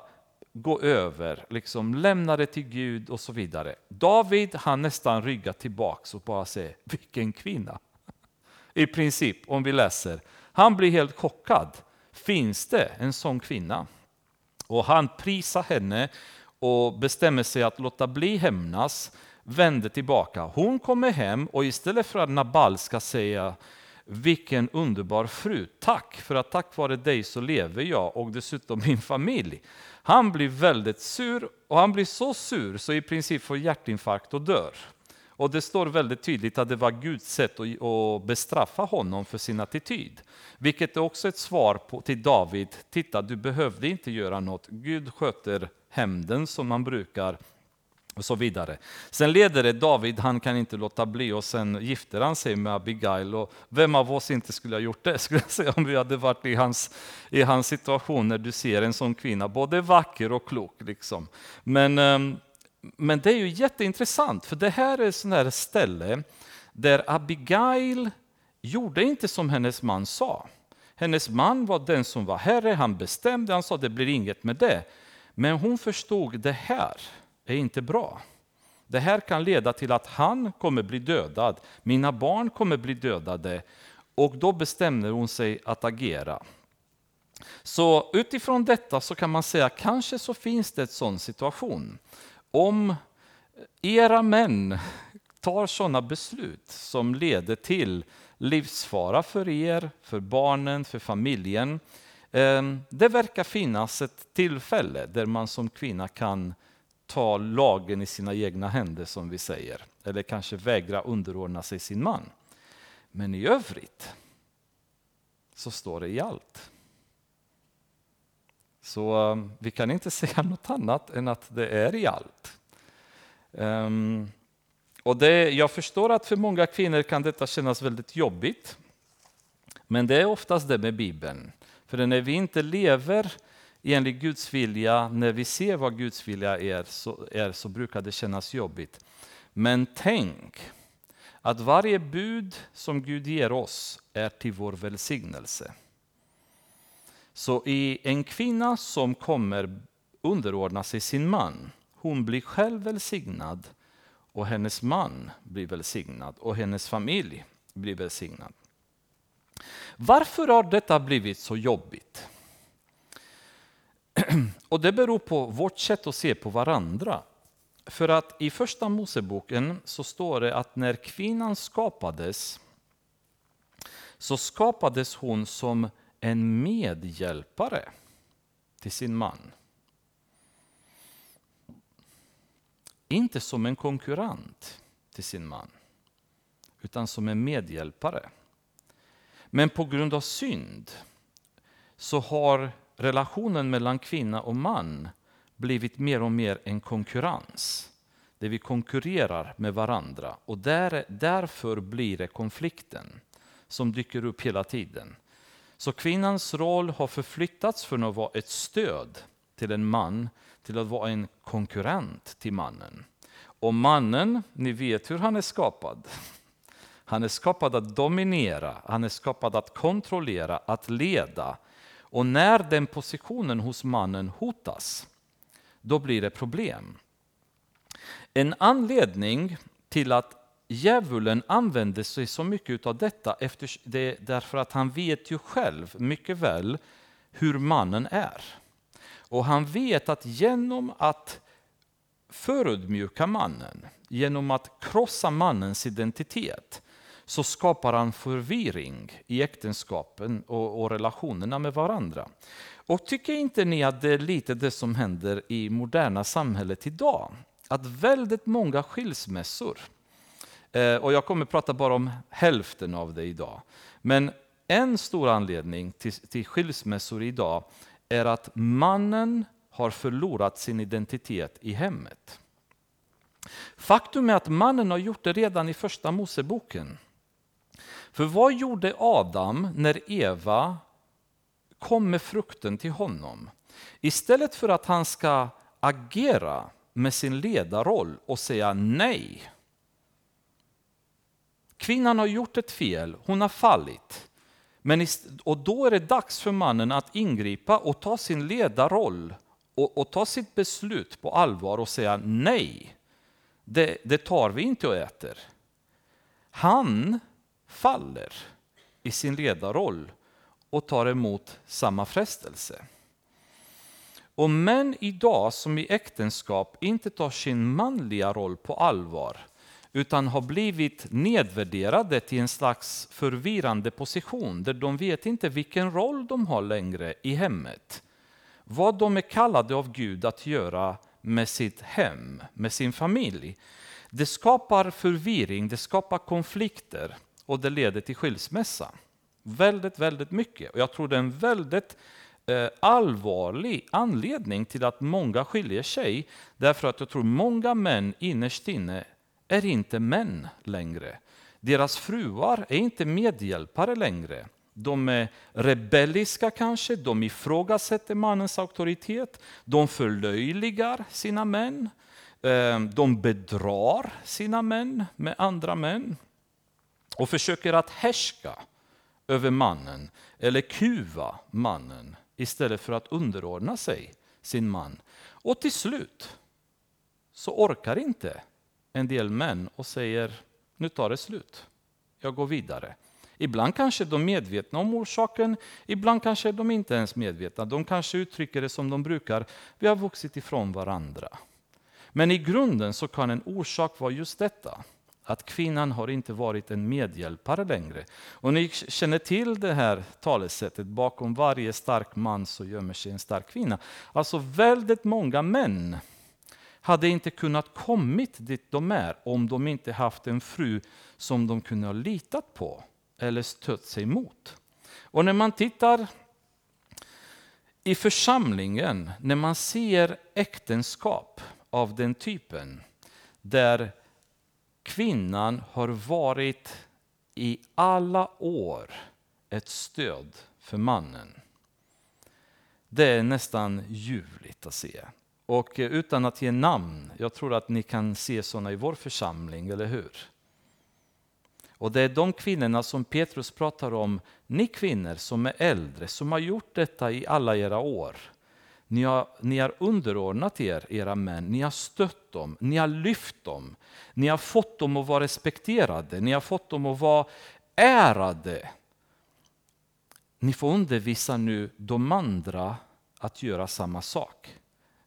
gå över, liksom lämna det till Gud och så vidare. David han nästan ryggar tillbaks och bara säger, vilken kvinna. I princip, om vi läser. Han blir helt chockad. Finns det en sån kvinna? Och han prisar henne och bestämmer sig att låta bli hämnas, vänder tillbaka. Hon kommer hem och istället för att Nabal ska säga vilken underbar fru, tack för att tack vare dig så lever jag och dessutom min familj. Han blir väldigt sur och han blir så sur så i princip får hjärtinfarkt och dör. Och det står väldigt tydligt att det var Guds sätt att bestraffa honom för sin attityd. Vilket är också ett svar på, till David, titta du behövde inte göra något, Gud sköter hämnden som man brukar och så vidare. Sen leder det David, han kan inte låta bli och sen gifter han sig med Abigail. Och vem av oss inte skulle ha gjort det, skulle jag säga, om vi hade varit i hans, i hans situation när du ser en sån kvinna, både vacker och klok. Liksom. Men, ehm, men det är ju jätteintressant, för det här är ett ställe där Abigail gjorde inte som hennes man sa. Hennes man var den som var herre, han bestämde, han sa det blir inget med det. Men hon förstod det här är inte bra. Det här kan leda till att han kommer bli dödad, mina barn kommer bli dödade och då bestämmer hon sig att agera. Så utifrån detta så kan man säga kanske så finns det en sån situation. Om era män tar sådana beslut som leder till livsfara för er, för barnen, för familjen. Eh, det verkar finnas ett tillfälle där man som kvinna kan ta lagen i sina egna händer som vi säger. Eller kanske vägra underordna sig sin man. Men i övrigt så står det i allt. Så um, vi kan inte säga något annat än att det är i allt. Um, och det, jag förstår att för många kvinnor kan detta kännas väldigt jobbigt. Men det är oftast det med Bibeln. För när vi inte lever enligt Guds vilja, när vi ser vad Guds vilja är så, är, så brukar det kännas jobbigt. Men tänk att varje bud som Gud ger oss är till vår välsignelse. Så i en kvinna som kommer underordna sig sin man, hon blir själv välsignad och hennes man blir välsignad och hennes familj blir välsignad. Varför har detta blivit så jobbigt? Och Det beror på vårt sätt att se på varandra. För att i första Moseboken så står det att när kvinnan skapades så skapades hon som en medhjälpare till sin man. Inte som en konkurrent till sin man, utan som en medhjälpare. Men på grund av synd så har relationen mellan kvinna och man blivit mer och mer en konkurrens. Där vi konkurrerar med varandra och där, därför blir det konflikten som dyker upp hela tiden. Så kvinnans roll har förflyttats från att vara ett stöd till en man till att vara en konkurrent till mannen. Och mannen, ni vet hur han är skapad. Han är skapad att dominera, han är skapad att kontrollera, att leda. Och när den positionen hos mannen hotas, då blir det problem. En anledning till att djävulen använder sig så mycket av detta efter det, därför att han vet ju själv mycket väl hur mannen är. Och han vet att genom att förödmjuka mannen, genom att krossa mannens identitet, så skapar han förvirring i äktenskapen och, och, relationerna med varandra. Och tycker inte ni att det är lite det som händer i moderna samhället idag? Att väldigt många skilsmässor, eh, och jag kommer prata bara om hälften av det idag, men en stor anledning till, till skilsmässor idag är att mannen har förlorat sin identitet i hemmet. Faktum är att mannen har gjort det redan i första Moseboken. För vad gjorde Adam när Eva kom med frukten till honom? Istället för att han ska agera med sin ledarroll och säga nej. Kvinnan har gjort ett fel, hon har fallit. Men och då är det dags för mannen att ingripa och ta sin ledarroll och, och ta sitt beslut på allvar och säga nej. Det, det tar vi inte och äter. Han faller i sin ledarroll och tar emot samma frestelse. Och män idag som i äktenskap inte tar sin manliga roll på allvar utan har blivit nedvärderade till en slags förvirrande position där de vet inte vilken roll de har längre i hemmet. Vad de är kallade av Gud att göra med sitt hem, med sin familj. Det skapar förvirring, det skapar konflikter och det leder till skilsmässa. Väldigt, väldigt mycket. Och jag tror det är en väldigt eh, allvarlig anledning till att många skiljer sig. Därför att jag tror många män innerst inne är inte män längre. Deras fruar är inte medhjälpare längre. De är rebelliska kanske, de ifrågasätter mannens auktoritet, de förlöjligar sina män, eh, de bedrar sina män med andra män och försöker att härska över mannen eller kuva mannen istället för att underordna sig sin man. Och till slut så orkar inte en del män och säger nu tar det slut, jag går vidare. Ibland kanske de är medvetna om orsaken, ibland kanske de inte ens medvetna. De kanske uttrycker det som de brukar, vi har vuxit ifrån varandra. Men i grunden så kan en orsak vara just detta, att kvinnan har inte varit en medhjälpare längre. Och ni känner till det här talesättet, bakom varje stark man så gömmer sig en stark kvinna. Alltså väldigt många män hade inte kunnat kommit dit de är om de inte haft en fru som de kunde ha litat på eller stött sig mot. Och när man tittar i församlingen, när man ser äktenskap av den typen, där kvinnan har varit i alla år ett stöd för mannen. Det är nästan ljuvligt att se. Och eh, utan att ge namn, jag tror att ni kan se sådana i vår församling, eller hur? Och det är de kvinnorna som Petrus pratar om, ni kvinnor som är äldre, som har gjort detta i alla era år. Ni har, ni har underordnat er era män, ni har stött dem, ni har lyft dem. Ni har fått dem att vara respekterade, ni har fått dem att vara ärade. Ni får undervisa nu de andra att göra samma sak.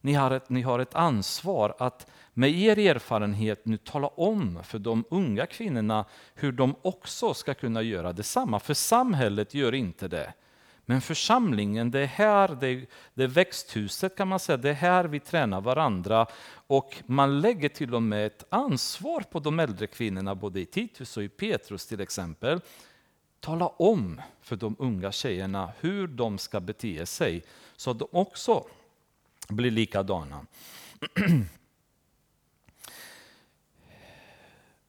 Ni har ett, ni har ett ansvar att med er erfarenhet nu tala om för de unga kvinnorna hur de också ska kunna göra detsamma. För samhället gör inte det. Men församlingen, det är här, det det är växthuset kan man säga, det är här vi tränar varandra. Och man lägger till och med ett ansvar på de äldre kvinnorna, både i Titus och i Petrus till exempel. Tala om för de unga tjejerna hur de ska bete sig, så att de också blir likadana.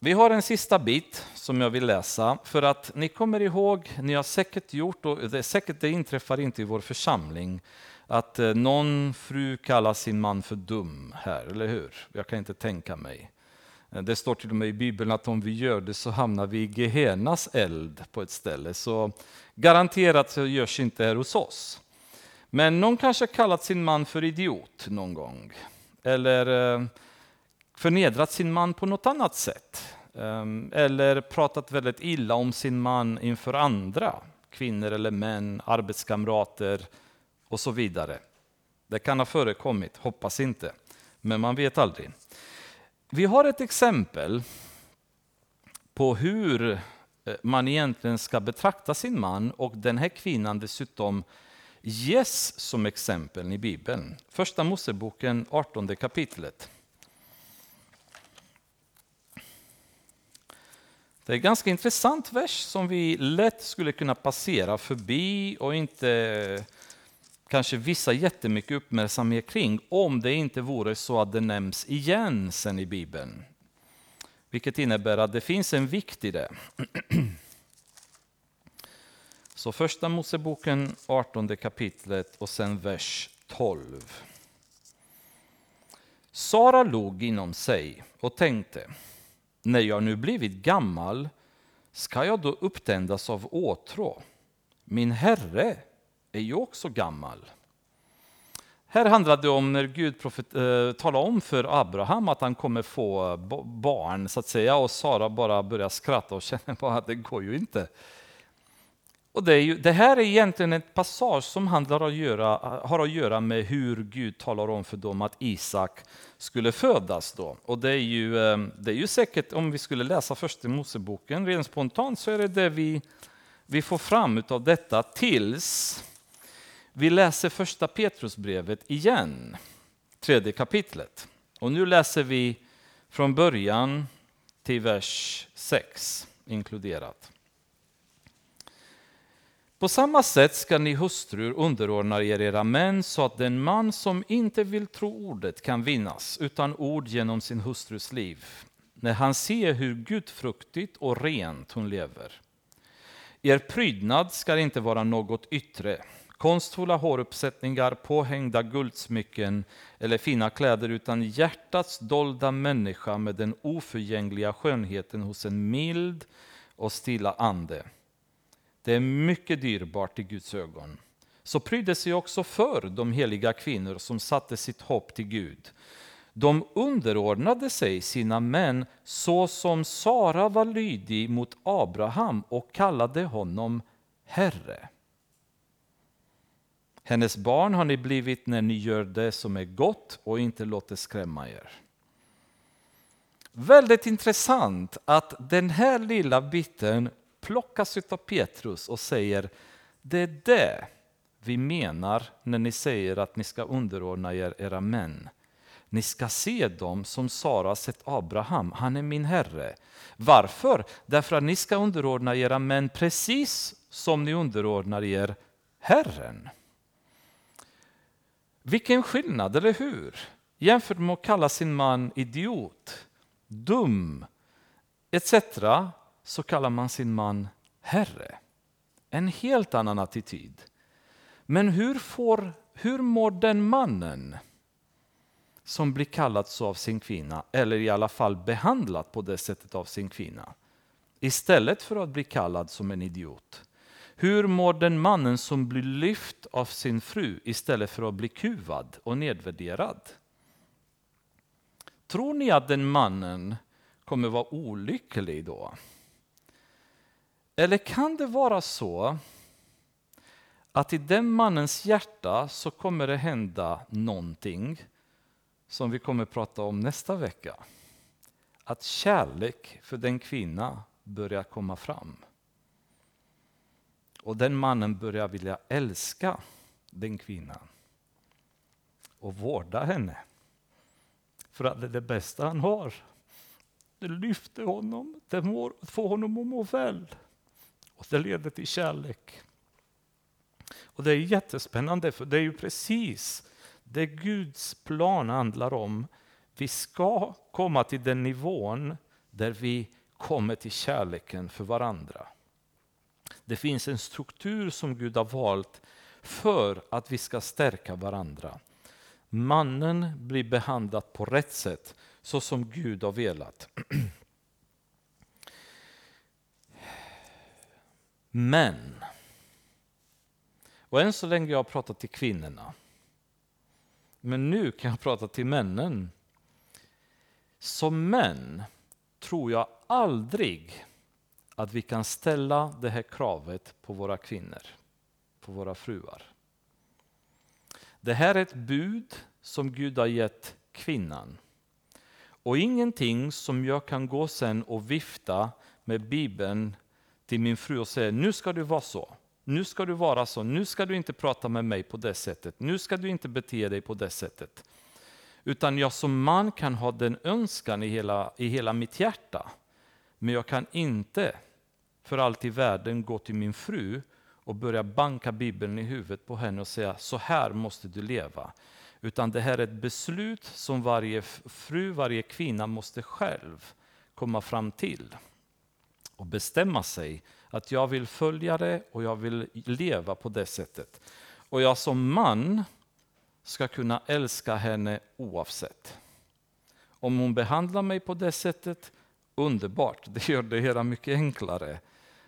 Vi har en sista bit som jag vill läsa för att ni kommer ihåg, ni har säkert gjort, och det, säkert det inträffar inte i vår församling, att eh, någon fru kallar sin man för dum här, eller hur? Jag kan inte tänka mig. Eh, det står till och med i Bibeln att om vi gör det så hamnar vi i Gehenas eld på ett ställe. Så garanterat så görs inte här hos oss. Men någon kanske kallat sin man för idiot någon gång. Eller eh, förnedrat sin man på något annat sätt. Ehm, eller pratat väldigt illa om sin man inför andra, kvinnor eller män, arbetskamrater och så vidare. Det kan ha förekommit, hoppas inte, men man vet aldrig. Vi har ett exempel på hur eh, man egentligen ska betrakta sin man och den här kvinnan dessutom ges som exempel i Bibeln. Första Moseboken 18 kapitlet. Det är en ganska intressant vers som vi lätt skulle kunna passera förbi och inte eh, kanske visa jättemycket uppmärksamhet kring om det inte vore så att det nämns igen sen i Bibeln. Vilket innebär att det finns en vikt i det. Så första Moseboken 18 kapitlet och sen vers 12. Sara log inom sig och tänkte när jag nu blivit gammal, ska jag då upptändas av åtrå? Min herre är ju också gammal. Här handlar det om när Gud profet, eh, talar om för Abraham att han kommer få barn, så att säga, och Sara bara börjar skratta och känner bara att det går ju inte. Och det, ju, det, här är egentligen ett passage som handlar att göra, har att göra med hur Gud talar om för dem att Isak skulle födas. Då. Och det är, ju, eh, det är ju säkert, om vi skulle läsa första Moseboken, rent spontant så är det det vi, vi får fram av detta tills vi läser första Petrusbrevet igen, tredje kapitlet. Och nu läser vi från början till vers 6 inkluderat. På samma sätt ska ni hustrur underordna er era män så att den man som inte vill tro ordet kan vinnas utan ord genom sin hustrus liv, när han ser hur gudfruktigt och rent hon lever. Er prydnad ska inte vara något yttre, konstfulla håruppsättningar, påhängda guldsmycken eller fina kläder, utan hjärtats dolda människa med den oförgängliga skönheten hos en mild och stilla ande det är mycket dyrbart i Guds ögon. Så prydde sig också för de heliga kvinnor som satte sitt hopp till Gud. De underordnade sig sina män så som Sara var lydig mot Abraham och kallade honom Herre. Hennes barn har ni blivit när ni gör det som är gott och inte låter skrämma er. Väldigt intressant att den här lilla biten plockas av Petrus och säger det är det vi menar när ni säger att ni ska underordna er era män. Ni ska se dem som Sara sett Abraham, han är min herre. Varför? Därför att ni ska underordna era män precis som ni underordnar er Herren. Vilken skillnad, eller hur? Jämfört med att kalla sin man idiot, dum etc så kallar man sin man herre. En helt annan attityd. Men hur, får, hur mår den mannen som blir kallad så av sin kvinna, eller i alla fall behandlad på det sättet av sin kvinna, istället för att bli kallad som en idiot? Hur mår den mannen som blir lyft av sin fru istället för att bli kuvad och nedvärderad? Tror ni att den mannen kommer vara olycklig då? Eller kan det vara så att i den mannens hjärta så kommer det hända någonting som vi kommer prata om nästa vecka. Att kärlek för den kvinna börjar komma fram. Och den mannen börjar vilja älska den kvinnan och vårda henne. För att det är det bästa han har. Det lyfter honom, det får honom att må väl. Och det leder till kärlek. Och det är jättespännande för det är ju precis det Guds plan handlar om. Vi ska komma till den nivån där vi kommer till kärleken för varandra. Det finns en struktur som Gud har valt för att vi ska stärka varandra. Mannen blir behandlad på rätt sätt, så som Gud har velat. Men, och än så länge jag har pratat till kvinnorna, men nu kan jag prata till männen. Som män tror jag aldrig att vi kan ställa det här kravet på våra kvinnor, på våra fruar. Det här är ett bud som Gud har gett kvinnan. Och ingenting som jag kan gå sen och vifta med Bibeln till min fru och säger nu ska du vara så, nu ska du vara så, nu ska du inte prata med mig på det sättet, nu ska du inte bete dig på det sättet. Utan jag som man kan ha den önskan i hela, i hela mitt hjärta. Men jag kan inte för allt i världen gå till min fru och börja banka Bibeln i huvudet på henne och säga så här måste du leva. Utan det här är ett beslut som varje fru, varje kvinna måste själv komma fram till och bestämma sig att jag vill följa det och jag vill leva på det sättet. Och jag som man ska kunna älska henne oavsett. Om hon behandlar mig på det sättet, underbart, det gör det hela mycket enklare.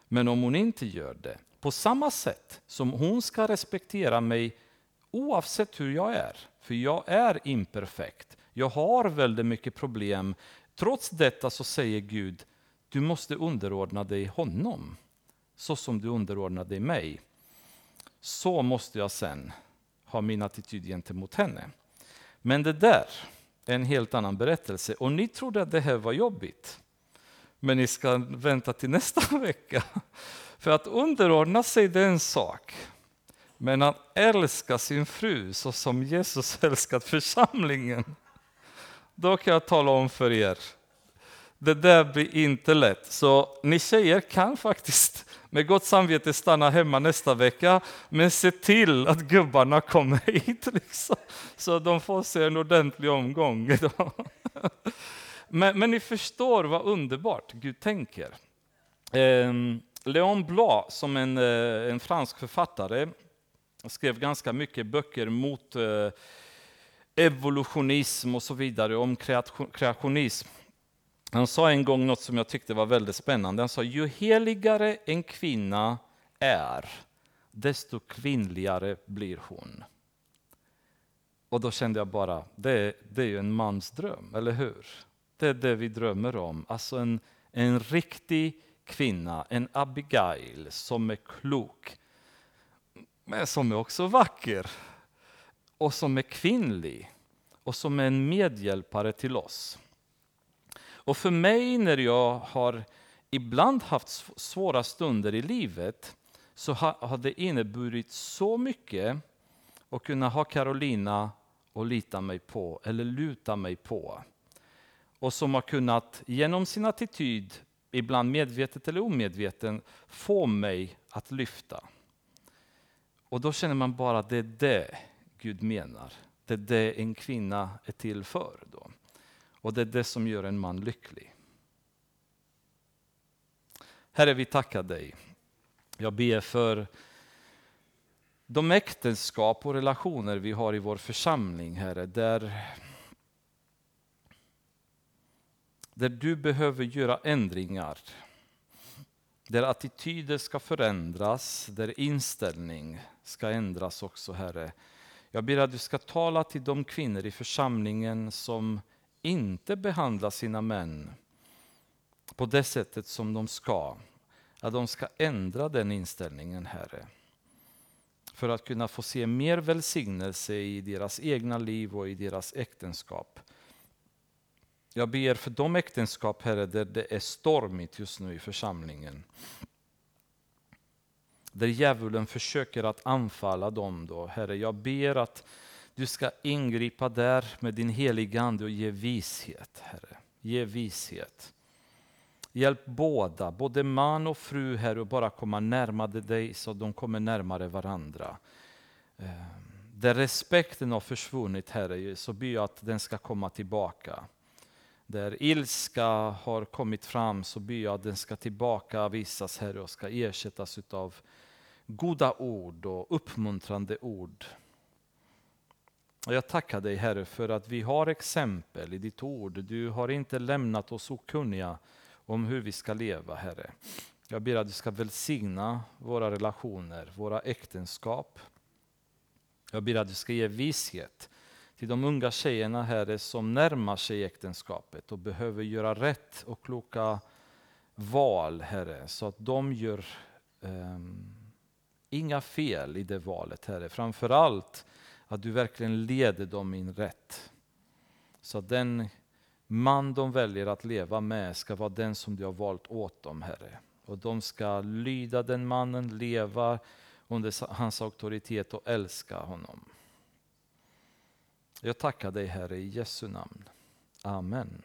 Men om hon inte gör det, på samma sätt som hon ska respektera mig oavsett hur jag är, för jag är imperfekt, jag har väldigt mycket problem. Trots detta så säger Gud, du måste underordna dig honom, så som du underordnar dig mig. Så måste jag sen ha min attityd gentemot henne. Men det där är en helt annan berättelse. Och ni trodde att det här var jobbigt. Men ni ska vänta till nästa vecka. För att underordna sig det är en sak. Men att älska sin fru så som Jesus älskat församlingen. Då kan jag tala om för er. Det där blir inte lätt. Så ni tjejer kan faktiskt med gott samvete stanna hemma nästa vecka, men se till att gubbarna kommer hit. Liksom, så de får se en ordentlig omgång. men, men ni förstår vad underbart Gud tänker. Eh, Léon Blas, som en, eh, en fransk författare, skrev ganska mycket böcker mot eh, evolutionism och så vidare, om kreationism. Han sa en gång något som jag tyckte var väldigt spännande. Han sa, ju heligare en kvinna är, desto kvinnligare blir hon. Och då kände jag bara, det, det är ju en mans dröm, eller hur? Det är det vi drömmer om. Alltså en, en riktig kvinna, en Abigail som är klok, men som är också vacker och som är kvinnlig och som är en medhjälpare till oss. Och för mig när jag har ibland haft svåra stunder i livet så har det inneburit så mycket att kunna ha Carolina och lita mig på, eller luta mig på. Och som har kunnat genom sin attityd, ibland medvetet eller omedveten, få mig att lyfta. Och då känner man bara att det är det Gud menar. Det är det en kvinna är till för. Då. Och det är det som gör en man lycklig. Herre, vi tackar dig. Jag ber för de äktenskap och relationer vi har i vår församling, Herre, där, där du behöver göra ändringar. Där attityder ska förändras, där inställning ska ändras också, Herre. Jag ber att du ska tala till de kvinnor i församlingen som inte behandla sina män på det sättet som de ska. Att de ska ändra den inställningen, Herre. För att kunna få se mer välsignelse i deras egna liv och i deras äktenskap. Jag ber för de äktenskap, Herre, där det är stormigt just nu i församlingen. Där djävulen försöker att anfalla dem. Då. Herre, jag ber att du ska ingripa där med din heliga Ande och ge vishet, Herre. Ge vishet. Hjälp båda, både man och fru, Herre, att bara komma närmare dig så de kommer närmare varandra. Eh, där respekten har försvunnit, Herre, så ber jag att den ska komma tillbaka. Där ilska har kommit fram så ber jag att den ska tillbaka visas, Herre, och ska ersättas av goda ord och uppmuntrande ord. Jag tackar dig Herre för att vi har exempel i ditt ord. Du har inte lämnat oss okunniga om hur vi ska leva Herre. Jag ber att du ska välsigna våra relationer, våra äktenskap. Jag ber att du ska ge vishet till de unga tjejerna Herre som närmar sig äktenskapet och behöver göra rätt och kloka val Herre så att de gör um, inga fel i det valet Herre. Framförallt att du verkligen leder dem in rätt. Så att den man de väljer att leva med ska vara den som du har valt åt dem, Herre. Och de ska lyda den mannen, leva under hans auktoritet och älska honom. Jag tackar dig Herre i Jesu namn. Amen.